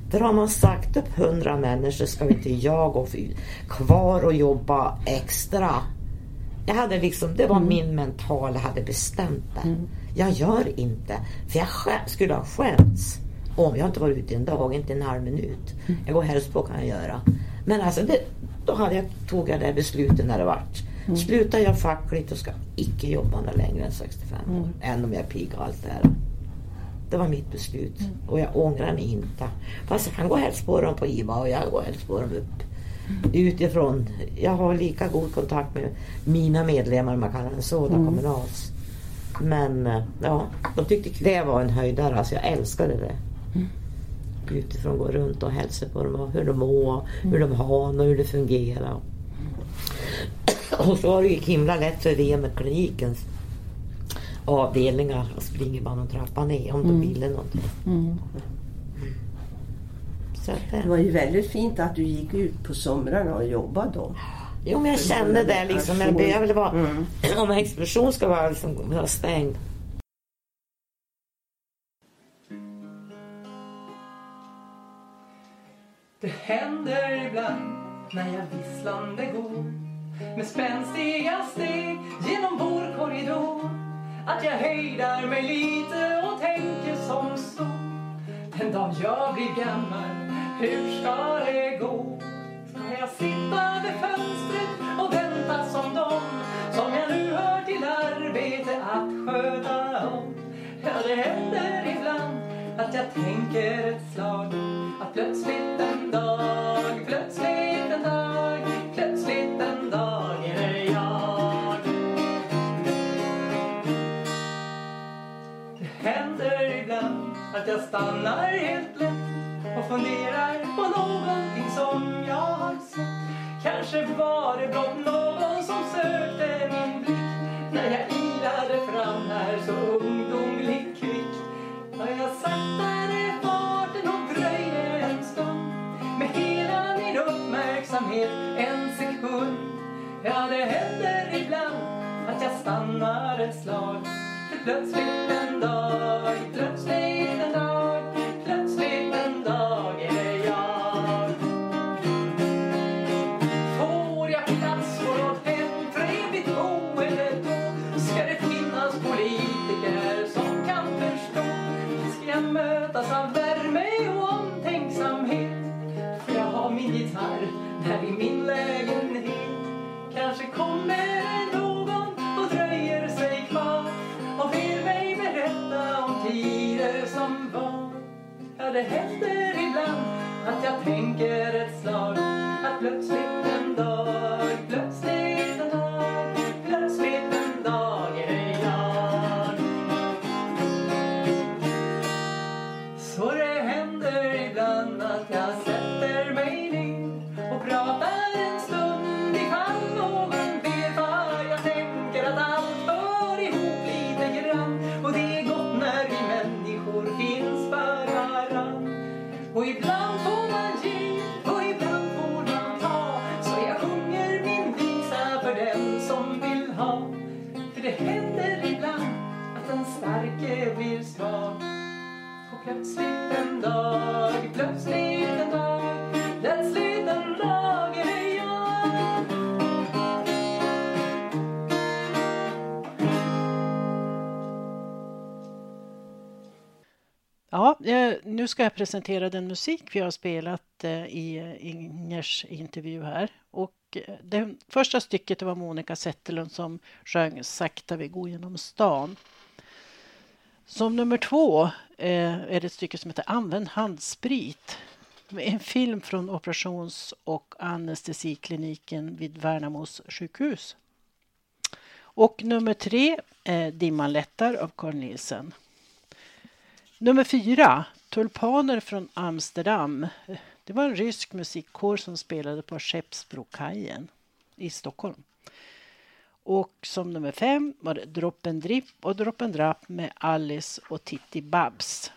För har man sagt upp 100 människor ska inte jag gå kvar och jobba extra. Jag hade liksom, det var mm. min mental, jag hade bestämt det. Mm. Jag gör inte. För jag skulle ha skämts om jag inte varit ute en dag, inte en halv minut. Mm. Jag går helst på kan jag göra. Men alltså, det, då hade jag, tog jag det beslutet när det vart. Mm. Slutar jag fackligt och ska icke jobba längre än 65 år. Mm. Än om jag är pigg och allt det här. Det var mitt beslut mm. och jag ångrar mig inte. Fast jag kan gå och hälsa på dem på IVA och jag går hälsa på dem upp utifrån. Jag har lika god kontakt med mina medlemmar, man kallar det så, mm. kommunals. Men eh, ja, de tyckte det var en höjdare. Alltså jag älskade det. Mm. Utifrån gå runt och hälsa på dem och hur de mår, mm. hur de har och hur det fungerar. *laughs* Och så var det ju himla lätt för VM med klinikens avdelningar att springa bara någon trappa ner om mm. de ville någonting. Mm. Så det. det var ju väldigt fint att du gick ut på somrarna och jobbade då. Jo men jag kände det liksom. Jag behöver vara, mm. *clears throat* om en explosion ska vara liksom, stängd. Det händer ibland när jag visslande går med spänstiga steg genom vår korridor att jag hejdar mig lite och tänker som så Den dag jag blir gammal, hur ska det gå? Ska jag sitta vid fönstret och vänta som dem som jag nu hör till arbete att sköta om? Ja, det händer ibland att jag tänker ett slag att plötsligt stannar helt lätt och funderar på någonting som jag har sett. Kanske var det blott någon som sökte min blick när jag ilade fram här så ungdomligt kvick. Har jag saktade farten och dröjde en stund med hela min uppmärksamhet en sekund. Ja, det händer ibland att jag stannar ett slag för plötsligt jag presentera den musik vi har spelat eh, i Ingers intervju här. Och eh, det första stycket var Monica Zetterlund som sjöng Sakta vi går genom stan. Som nummer två eh, är det ett stycke som heter Använd handsprit. En film från operations och anestesikliniken vid Värnamos sjukhus. Och nummer tre är Dimman lättar av Carl Nielsen. Nummer fyra, Tulpaner från Amsterdam. Det var en rysk musikkår som spelade på Skeppsbrokajen i Stockholm. Och som nummer fem var det Droppen Dripp och Droppen Drapp med Alice och Titti Babs.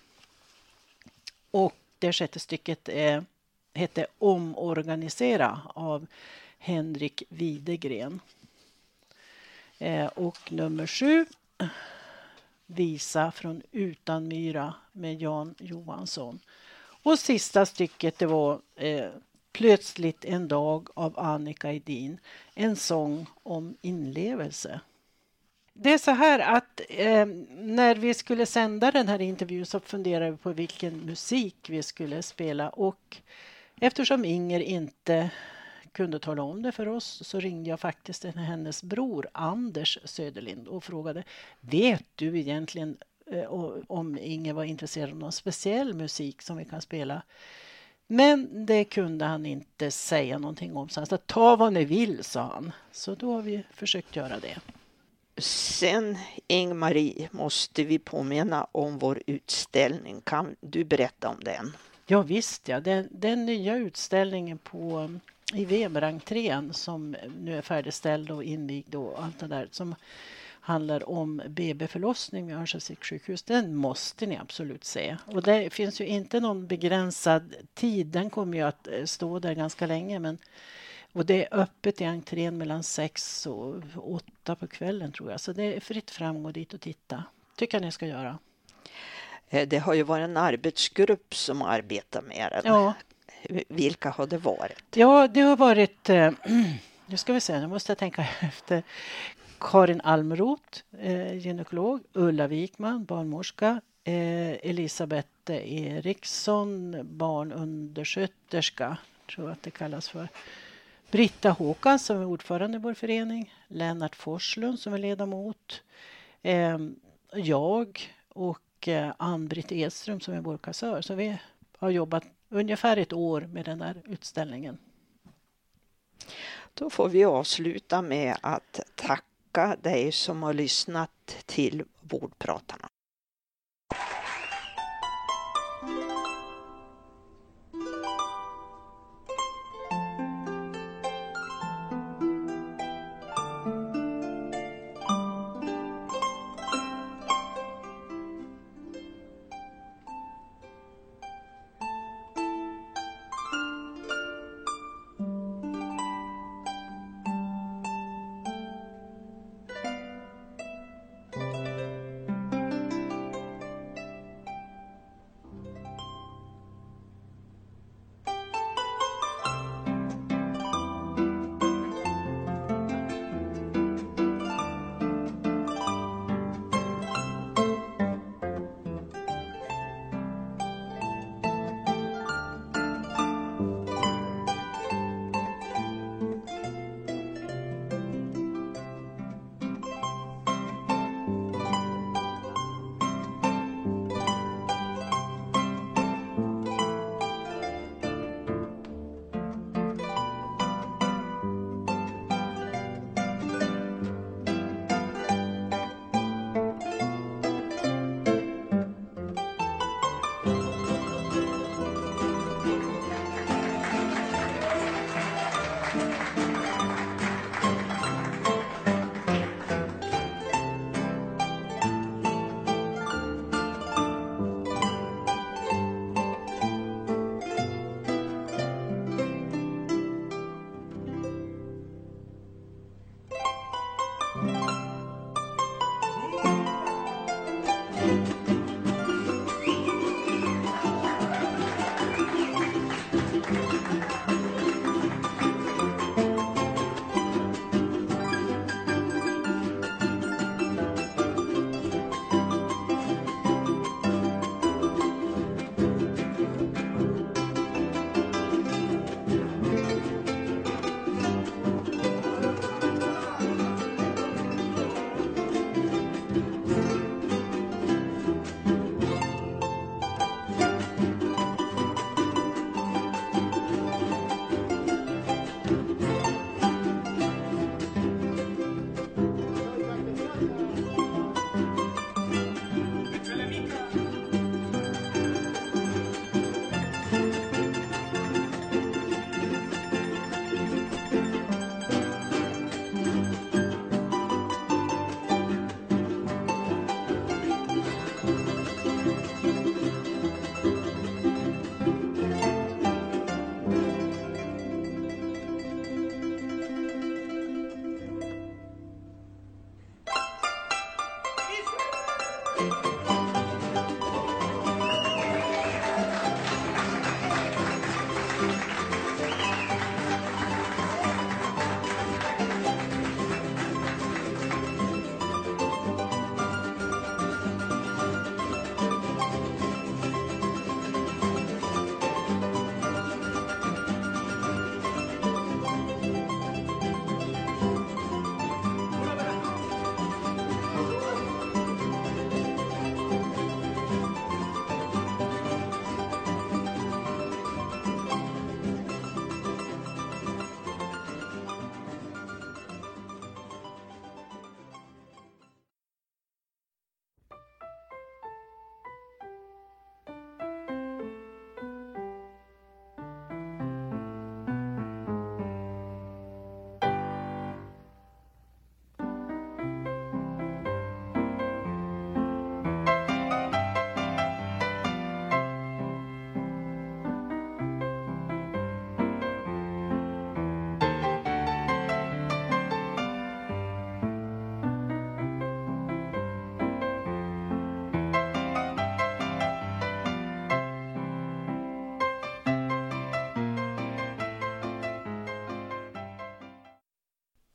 Och det sjätte stycket är, hette Omorganisera av Henrik Widegren. Eh, och nummer sju Visa från Utanmyra med Jan Johansson. Och sista stycket det var eh, Plötsligt en dag av Annika Edin. En sång om inlevelse. Det är så här att eh, när vi skulle sända den här intervjun så funderade vi på vilken musik vi skulle spela och eftersom Inger inte kunde tala om det för oss så ringde jag faktiskt till hennes bror Anders Söderlind och frågade Vet du egentligen eh, om Inger var intresserad av någon speciell musik som vi kan spela? Men det kunde han inte säga någonting om. Så han sa ta vad ni vill, sa han. Så då har vi försökt göra det. Sen, Ing-Marie, måste vi påminna om vår utställning. Kan du berätta om den? Ja, visst, ja. Den, den nya utställningen på i Weberentrén som nu är färdigställd och invigd och allt det där som handlar om BB-förlossning vid Örnsköldsviks sjukhus. Den måste ni absolut se. Och det finns ju inte någon begränsad tid. Den kommer ju att eh, stå där ganska länge. Men, och det är öppet i entrén mellan sex och åtta på kvällen tror jag. Så det är fritt fram att gå dit och titta. tycker jag ni ska göra. Eh, det har ju varit en arbetsgrupp som arbetar med det. Ja, vilka har det varit? Ja, det har varit, eh, *clears throat* nu ska vi se, nu måste jag tänka *laughs* efter. Karin Almroth, eh, gynekolog, Ulla Wikman, barnmorska, eh, Elisabeth Eriksson, barnundersköterska, tror jag att det kallas för. Britta Håkan som är ordförande i vår förening, Lennart Forslund som är ledamot, eh, jag och eh, Ann-Britt Edström som är vår kassör. Så vi har jobbat ungefär ett år med den där utställningen. Då får vi avsluta med att tacka dig som har lyssnat till Vårdpratarna.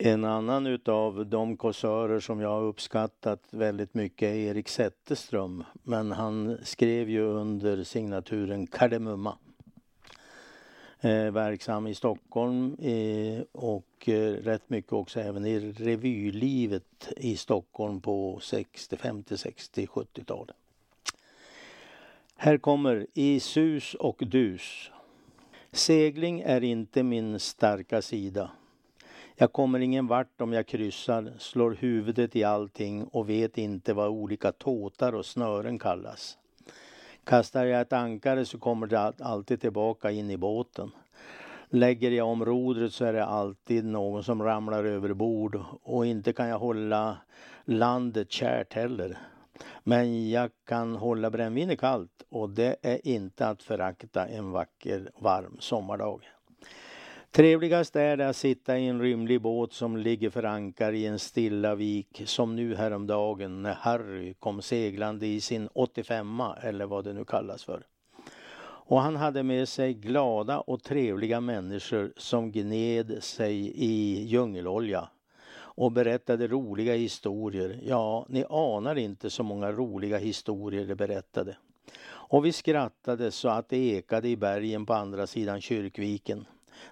En annan utav de kåsörer som jag har uppskattat väldigt mycket är Erik Zetterström. Men han skrev ju under signaturen Kardemumma. Eh, verksam i Stockholm eh, och eh, rätt mycket också även i revylivet i Stockholm på 60, 50, 60, 70-talet. Här kommer I sus och dus. Segling är inte min starka sida. Jag kommer ingen vart om jag kryssar, slår huvudet i allting och vet inte vad olika tåtar och snören kallas. Kastar jag ett ankare så kommer det alltid tillbaka in i båten. Lägger jag om rodret så är det alltid någon som ramlar över bord och inte kan jag hålla landet kärt heller. Men jag kan hålla brännvinet kallt och det är inte att förakta en vacker varm sommardag. Trevligast är det att sitta i en rymlig båt som ligger för ankar i en stilla vik som nu häromdagen när Harry kom seglande i sin 85 eller vad det nu kallas för. Och han hade med sig glada och trevliga människor som gned sig i djungelolja och berättade roliga historier. Ja, ni anar inte så många roliga historier de berättade. Och vi skrattade så att det ekade i bergen på andra sidan Kyrkviken.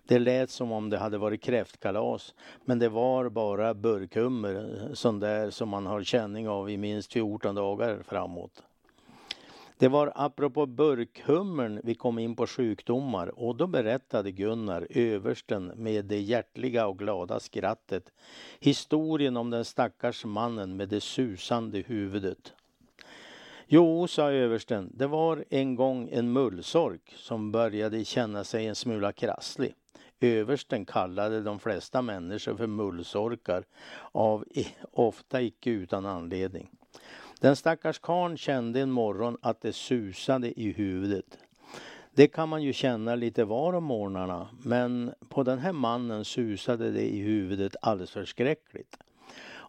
Det lät som om det hade varit kräftkalas men det var bara burkhummer, eh, sån där som man har känning av i minst 14 dagar framåt. Det var apropå burkhummern vi kom in på sjukdomar och då berättade Gunnar, översten med det hjärtliga och glada skrattet, historien om den stackars mannen med det susande huvudet. Jo, sa översten, det var en gång en mullsork som började känna sig en smula krasslig. Översten kallade de flesta människor för mullsorkar, av ofta icke utan anledning. Den stackars karn kände en morgon att det susade i huvudet. Det kan man ju känna lite var om morgnarna, men på den här mannen susade det i huvudet alldeles förskräckligt.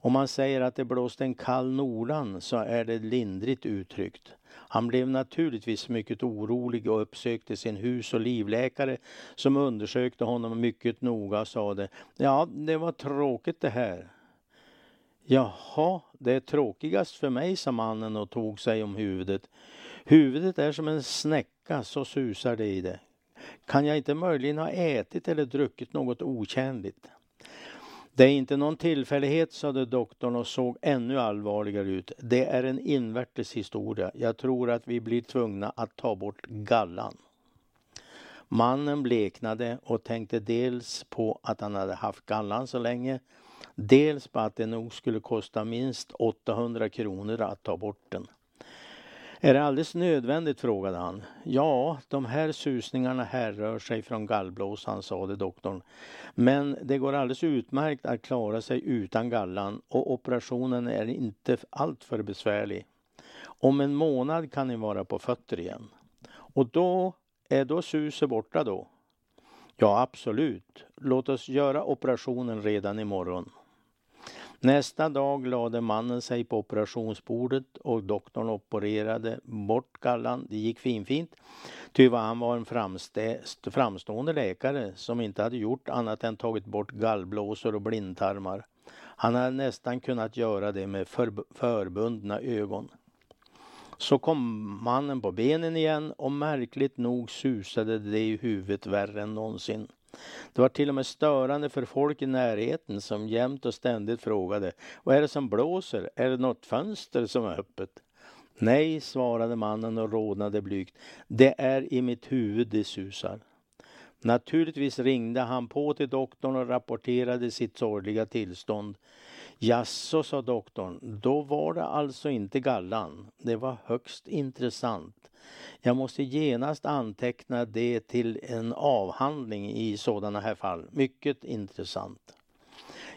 Om man säger att det blåste en kall nordan så är det lindrigt uttryckt. Han blev naturligtvis mycket orolig och uppsökte sin hus och livläkare som undersökte honom mycket noga och sade Ja, det var tråkigt det här. Jaha, det är tråkigast för mig, sa mannen och tog sig om huvudet. Huvudet är som en snäcka, så susar det i det. Kan jag inte möjligen ha ätit eller druckit något otjänligt? Det är inte någon tillfällighet, sade doktorn och såg ännu allvarligare ut. Det är en invärtes historia. Jag tror att vi blir tvungna att ta bort gallan. Mannen bleknade och tänkte dels på att han hade haft gallan så länge, dels på att det nog skulle kosta minst 800 kronor att ta bort den. Är det alldeles nödvändigt? frågade han. Ja, de här susningarna härrör sig från gallblåsan, sade doktorn. Men det går alldeles utmärkt att klara sig utan gallan och operationen är inte alltför besvärlig. Om en månad kan ni vara på fötter igen. Och då är då suset borta då? Ja, absolut. Låt oss göra operationen redan imorgon. Nästa dag lade mannen sig på operationsbordet och doktorn opererade bort gallan. Det gick finfint. Ty han var en framstående läkare som inte hade gjort annat än tagit bort gallblåsor och blindtarmar. Han hade nästan kunnat göra det med för, förbundna ögon. Så kom mannen på benen igen och märkligt nog susade det i huvudet värre än någonsin. Det var till och med störande för folk i närheten som jämt och ständigt frågade Vad är det som blåser? Är det något fönster som är öppet? Nej, svarade mannen och rodnade blygt. Det är i mitt huvud det susar. Naturligtvis ringde han på till doktorn och rapporterade sitt sorgliga tillstånd. Jaså, sa doktorn, då var det alltså inte gallan. Det var högst intressant. Jag måste genast anteckna det till en avhandling i sådana här fall. Mycket intressant.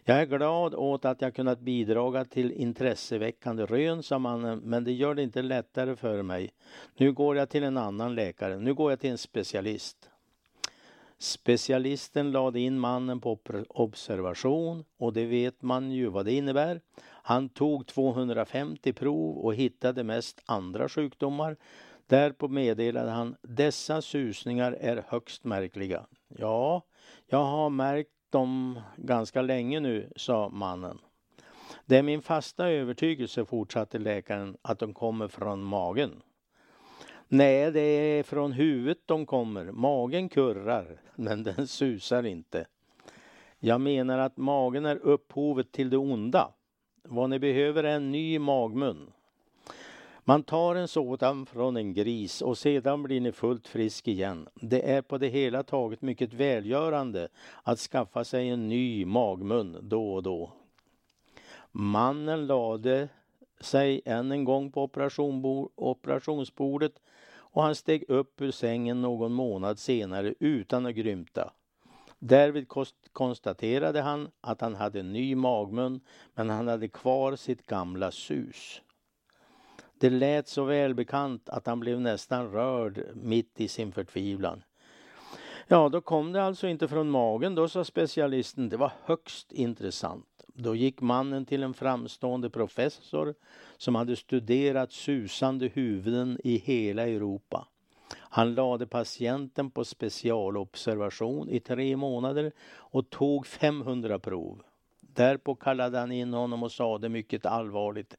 Jag är glad åt att jag kunnat bidraga till intresseväckande rön, sa mannen, men det gör det inte lättare för mig. Nu går jag till en annan läkare. Nu går jag till en specialist. Specialisten lade in mannen på observation och det vet man ju vad det innebär. Han tog 250 prov och hittade mest andra sjukdomar. Därpå meddelade han dessa susningar är högst märkliga. Ja, jag har märkt dem ganska länge nu, sa mannen. Det är min fasta övertygelse, fortsatte läkaren, att de kommer från magen. Nej, det är från huvudet de kommer. Magen kurrar, men den susar inte. Jag menar att magen är upphovet till det onda. Vad ni behöver är en ny magmun. Man tar en sådan från en gris och sedan blir ni fullt frisk igen. Det är på det hela taget mycket välgörande att skaffa sig en ny magmun då och då. Mannen lade sig än en gång på operationsbordet och han steg upp ur sängen någon månad senare utan att grymta. Därvid konstaterade han att han hade ny magmun men han hade kvar sitt gamla sus. Det lät så välbekant att han blev nästan rörd mitt i sin förtvivlan. Ja, då kom det alltså inte från magen då, sa specialisten. Det var högst intressant. Då gick mannen till en framstående professor som hade studerat susande huvuden i hela Europa. Han lade patienten på specialobservation i tre månader och tog 500 prov. Därpå kallade han in honom och sade mycket allvarligt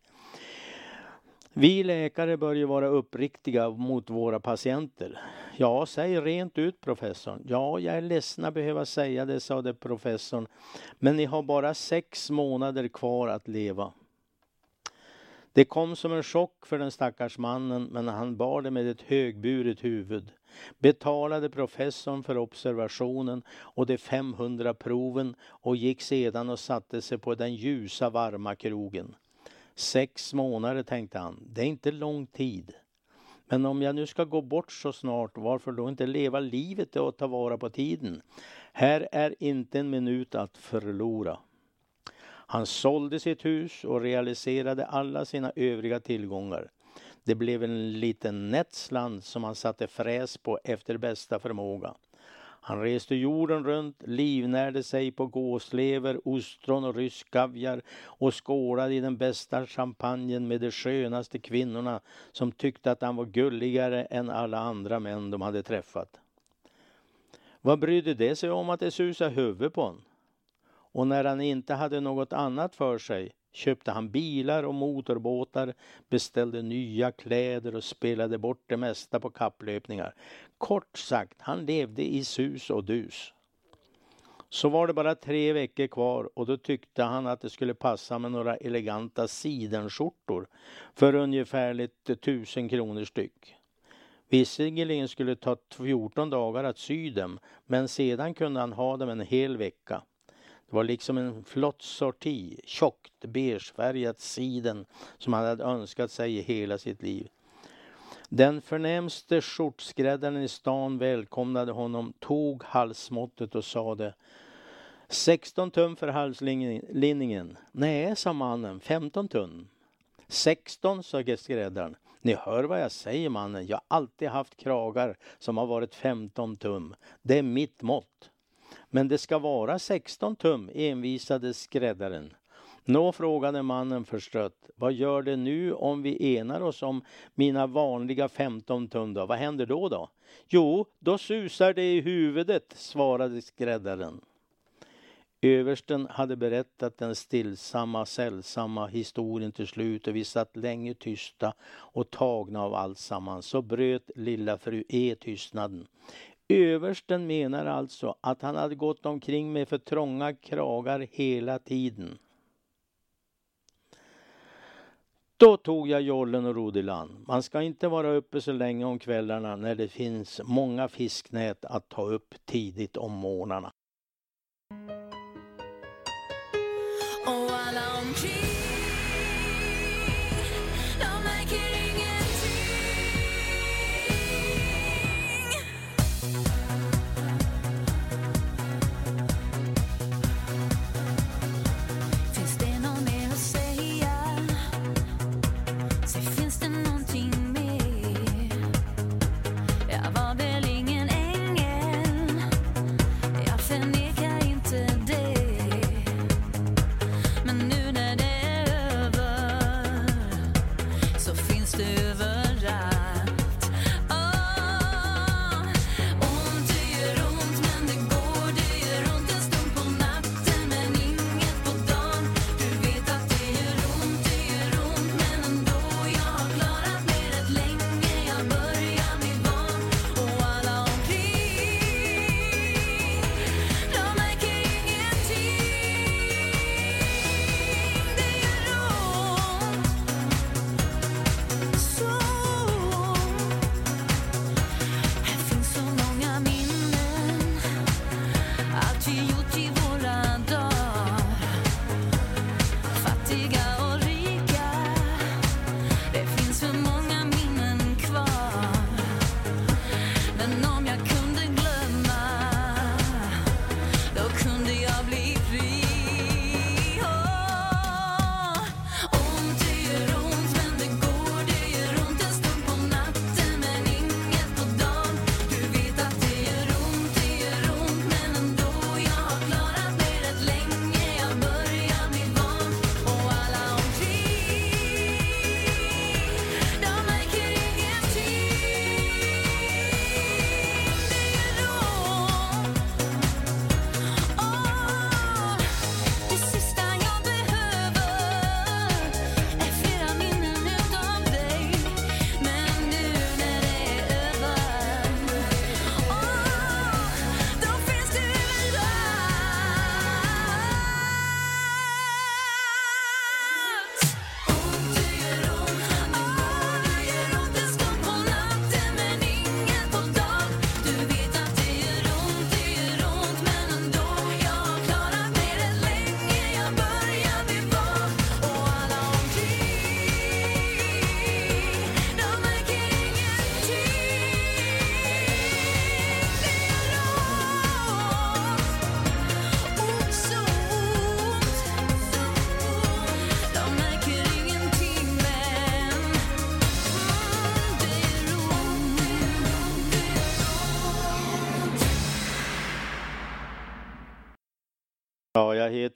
vi läkare bör ju vara uppriktiga mot våra patienter. Ja, säg rent ut professorn. Ja, jag är ledsen att behöva säga det, sade professorn. Men ni har bara sex månader kvar att leva. Det kom som en chock för den stackars mannen, men han bar det med ett högburet huvud. Betalade professorn för observationen och de 500 proven och gick sedan och satte sig på den ljusa varma krogen. Sex månader tänkte han, det är inte lång tid. Men om jag nu ska gå bort så snart, varför då inte leva livet och ta vara på tiden? Här är inte en minut att förlora. Han sålde sitt hus och realiserade alla sina övriga tillgångar. Det blev en liten nätt slant som han satte fräs på efter bästa förmåga. Han reste jorden runt, livnärde sig på gåslever, ostron och rysk kaviar och skålade i den bästa champagnen med de skönaste kvinnorna som tyckte att han var gulligare än alla andra män de hade träffat. Vad brydde det sig om att det susade huvud på honom? Och när han inte hade något annat för sig köpte han bilar och motorbåtar, beställde nya kläder och spelade bort det mesta på kapplöpningar. Kort sagt, han levde i sus och dus. Så var det bara tre veckor kvar och då tyckte han att det skulle passa med några eleganta sidenskjortor för ungefärligt tusen kronor styck. Visserligen skulle det ta 14 dagar att sy dem men sedan kunde han ha dem en hel vecka. Det var liksom en flott sorti, tjockt beigefärgat siden som han hade önskat sig i hela sitt liv. Den förnämste skjortskräddaren i stan välkomnade honom, tog halsmåttet och sade 16 tum för halslinningen. Nej, sa mannen, 15 tum. 16, sa skräddaren. Ni hör vad jag säger mannen, jag har alltid haft kragar som har varit 15 tum. Det är mitt mått. Men det ska vara 16 tum, envisade skräddaren. Nå, frågade mannen förstrött. Vad gör det nu om vi enar oss om mina vanliga 15 tum då? Vad händer då då? Jo, då susar det i huvudet, svarade skräddaren. Översten hade berättat den stillsamma, sällsamma historien till slut och vi satt länge tysta och tagna av alltsammans. Så bröt lilla fru E tystnaden. Översten menar alltså att han hade gått omkring med för trånga kragar hela tiden. Då tog jag jollen och rodde i land. Man ska inte vara uppe så länge om kvällarna när det finns många fisknät att ta upp tidigt om morgnarna. jag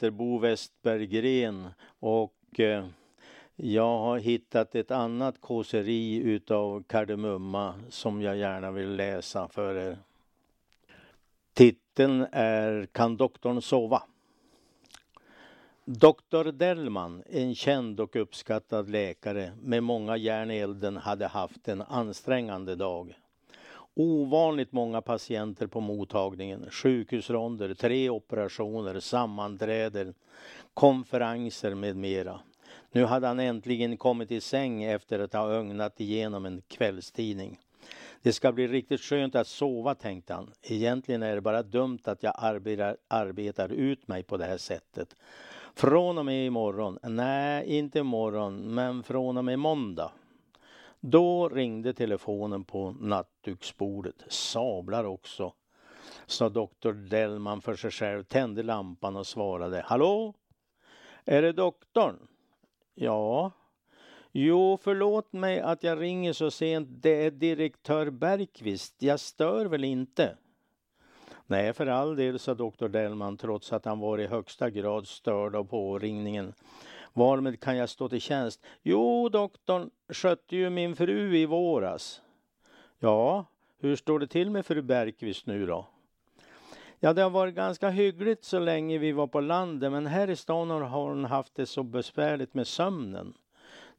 heter Bo Westberggren och eh, jag har hittat ett annat kåseri utav kardemumma som jag gärna vill läsa för er. Titeln är Kan doktorn sova? Doktor Dellman, en känd och uppskattad läkare med många järn i elden, hade haft en ansträngande dag. Ovanligt många patienter på mottagningen, sjukhusronder, tre operationer, sammanträden, konferenser med mera. Nu hade han äntligen kommit i säng efter att ha ögnat igenom en kvällstidning. Det ska bli riktigt skönt att sova, tänkte han. Egentligen är det bara dumt att jag arbetar, arbetar ut mig på det här sättet. Från och med imorgon, nej inte imorgon, men från och med måndag då ringde telefonen på nattduksbordet. Sablar också, sa doktor Dellman för sig själv, tände lampan och svarade. Hallå? Är det doktorn? Ja. Jo, förlåt mig att jag ringer så sent. Det är direktör Bergqvist. Jag stör väl inte? Nej, för all del, sa doktor Dellman trots att han var i högsta grad störd av påringningen. Varmed kan jag stå till tjänst? Jo, doktorn skötte ju min fru i våras. Ja, hur står det till med fru Bergqvist nu då? Ja, det har varit ganska hyggligt så länge vi var på landet, men här i stan har hon haft det så besvärligt med sömnen.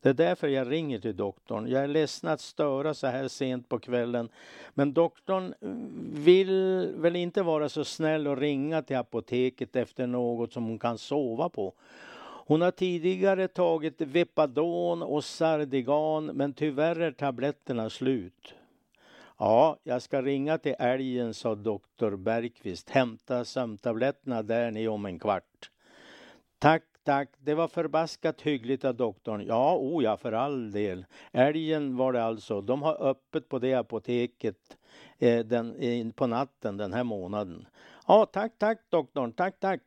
Det är därför jag ringer till doktorn. Jag är ledsen att störa så här sent på kvällen. Men doktorn vill väl inte vara så snäll och ringa till apoteket efter något som hon kan sova på. Hon har tidigare tagit Vepadon och Sardigan men tyvärr är tabletterna slut. Ja, jag ska ringa till älgen, sa doktor Bergqvist. Hämta sömntabletterna där ni om en kvart. Tack, tack. Det var förbaskat hyggligt av doktorn. Ja, o ja, för all del. Älgen var det alltså. De har öppet på det apoteket eh, den, på natten den här månaden. Ja, tack, tack doktorn. Tack, tack.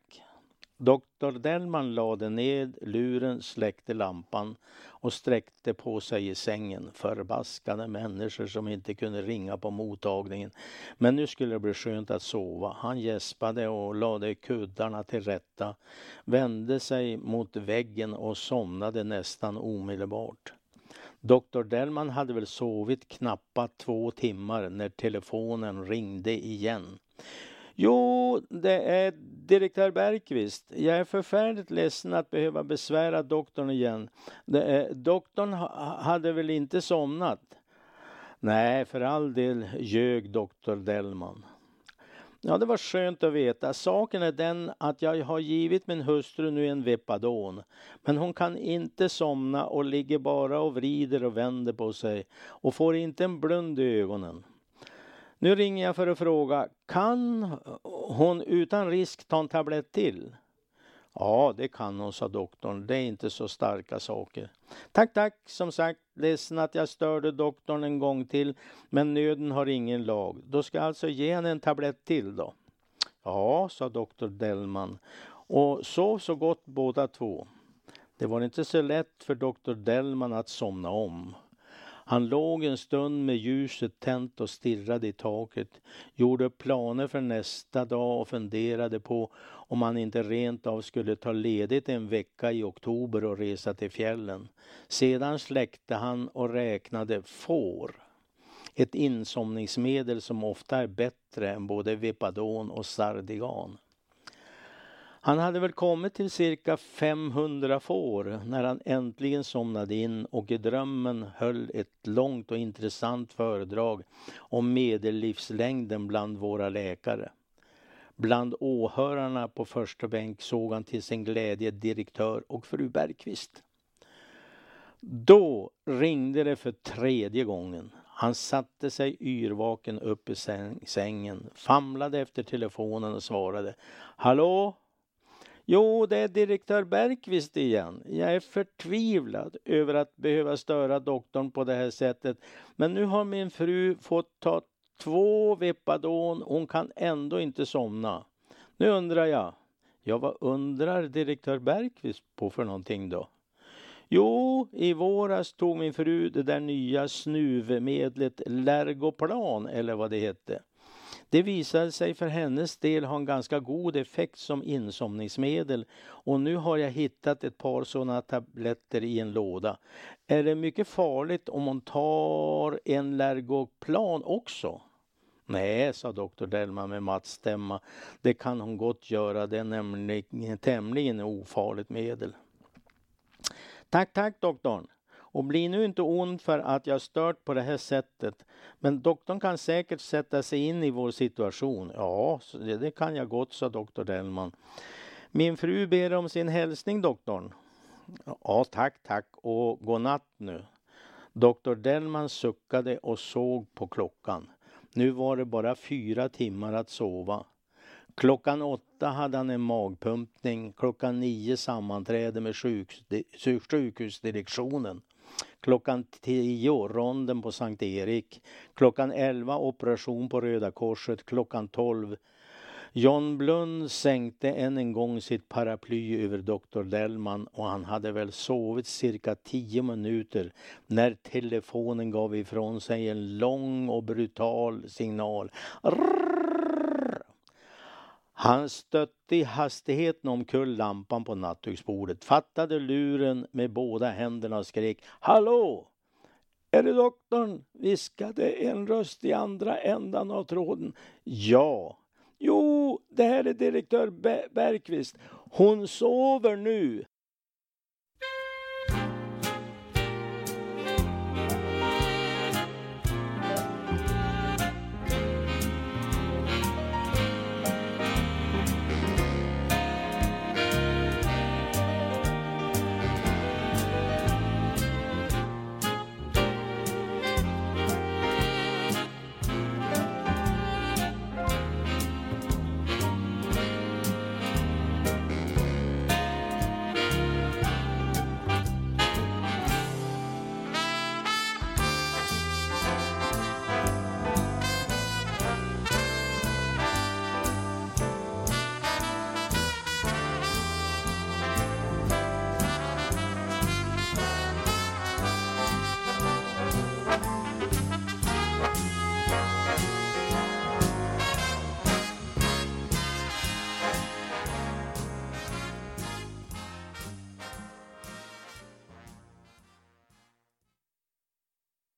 Doktor Dellman lade ned luren, släckte lampan och sträckte på sig i sängen. Förbaskade människor som inte kunde ringa på mottagningen. Men nu skulle det bli skönt att sova. Han gäspade och lade kuddarna till rätta, vände sig mot väggen och somnade nästan omedelbart. Doktor Dellman hade väl sovit knappt två timmar när telefonen ringde igen. Jo, det är direktör Bergqvist. Jag är förfärligt ledsen att behöva besvära doktorn igen. Är, doktorn hade väl inte somnat? Nej, för all del ljög doktor Dellman. Ja, det var skönt att veta. Saken är den att jag har givit min hustru nu en Vepadon. Men hon kan inte somna och ligger bara och vrider och vänder på sig och får inte en blund i ögonen. Nu ringer jag för att fråga, kan hon utan risk ta en tablett till? Ja, det kan hon, sa doktorn. Det är inte så starka saker. Tack, tack. Som sagt, ledsen att jag störde doktorn en gång till, men nöden har ingen lag. Då ska jag alltså ge henne en tablett till då. Ja, sa doktor Dellman och sov så gott båda två. Det var inte så lätt för doktor Dellman att somna om. Han låg en stund med ljuset tänt och stirrade i taket, gjorde upp planer för nästa dag och funderade på om han inte rent av skulle ta ledigt en vecka i oktober och resa till fjällen. Sedan släckte han och räknade får. Ett insomningsmedel som ofta är bättre än både Vepadon och Sardigan. Han hade väl kommit till cirka 500 får när han äntligen somnade in och i drömmen höll ett långt och intressant föredrag om medellivslängden bland våra läkare. Bland åhörarna på första bänk såg han till sin glädje direktör och fru Bergqvist. Då ringde det för tredje gången. Han satte sig yrvaken upp i sängen, famlade efter telefonen och svarade. Hallå, Jo, det är direktör Bergqvist igen. Jag är förtvivlad över att behöva störa doktorn på det här sättet. Men nu har min fru fått ta två Vepadon. Hon kan ändå inte somna. Nu undrar jag, ja vad undrar direktör Bergqvist på för någonting då? Jo, i våras tog min fru det där nya snuvmedlet Lergoplan eller vad det hette. Det visade sig för hennes del ha en ganska god effekt som insomningsmedel och nu har jag hittat ett par sådana tabletter i en låda. Är det mycket farligt om hon tar en Lergoplan också? Nej, sa doktor Delma med mattstämma. Det kan hon gott göra. Det är nämligen tämligen ofarligt medel. Tack, tack doktorn. Och bli nu inte ond för att jag stört på det här sättet. Men doktorn kan säkert sätta sig in i vår situation. Ja, det, kan jag gott, sa doktor Dellman. Min fru ber om sin hälsning, doktorn. Ja, tack, tack och god natt nu. Doktor Dellman suckade och såg på klockan. Nu var det bara fyra timmar att sova. Klockan åtta hade han en magpumpning, klockan nio sammanträde med sjukhusdirektionen. Klockan 10 ronden på Sankt Erik. Klockan 11 operation på Röda Korset. Klockan 12 John Blund sänkte än en gång sitt paraply över doktor Dellman och han hade väl sovit cirka tio minuter när telefonen gav ifrån sig en lång och brutal signal. Rrr! Han stötte i hastigheten omkull lampan på nattduksbordet, fattade luren med båda händerna och skrek Hallå! Är det doktorn? viskade en röst i andra ändan av tråden. Ja. Jo, det här är direktör Bergqvist. Hon sover nu,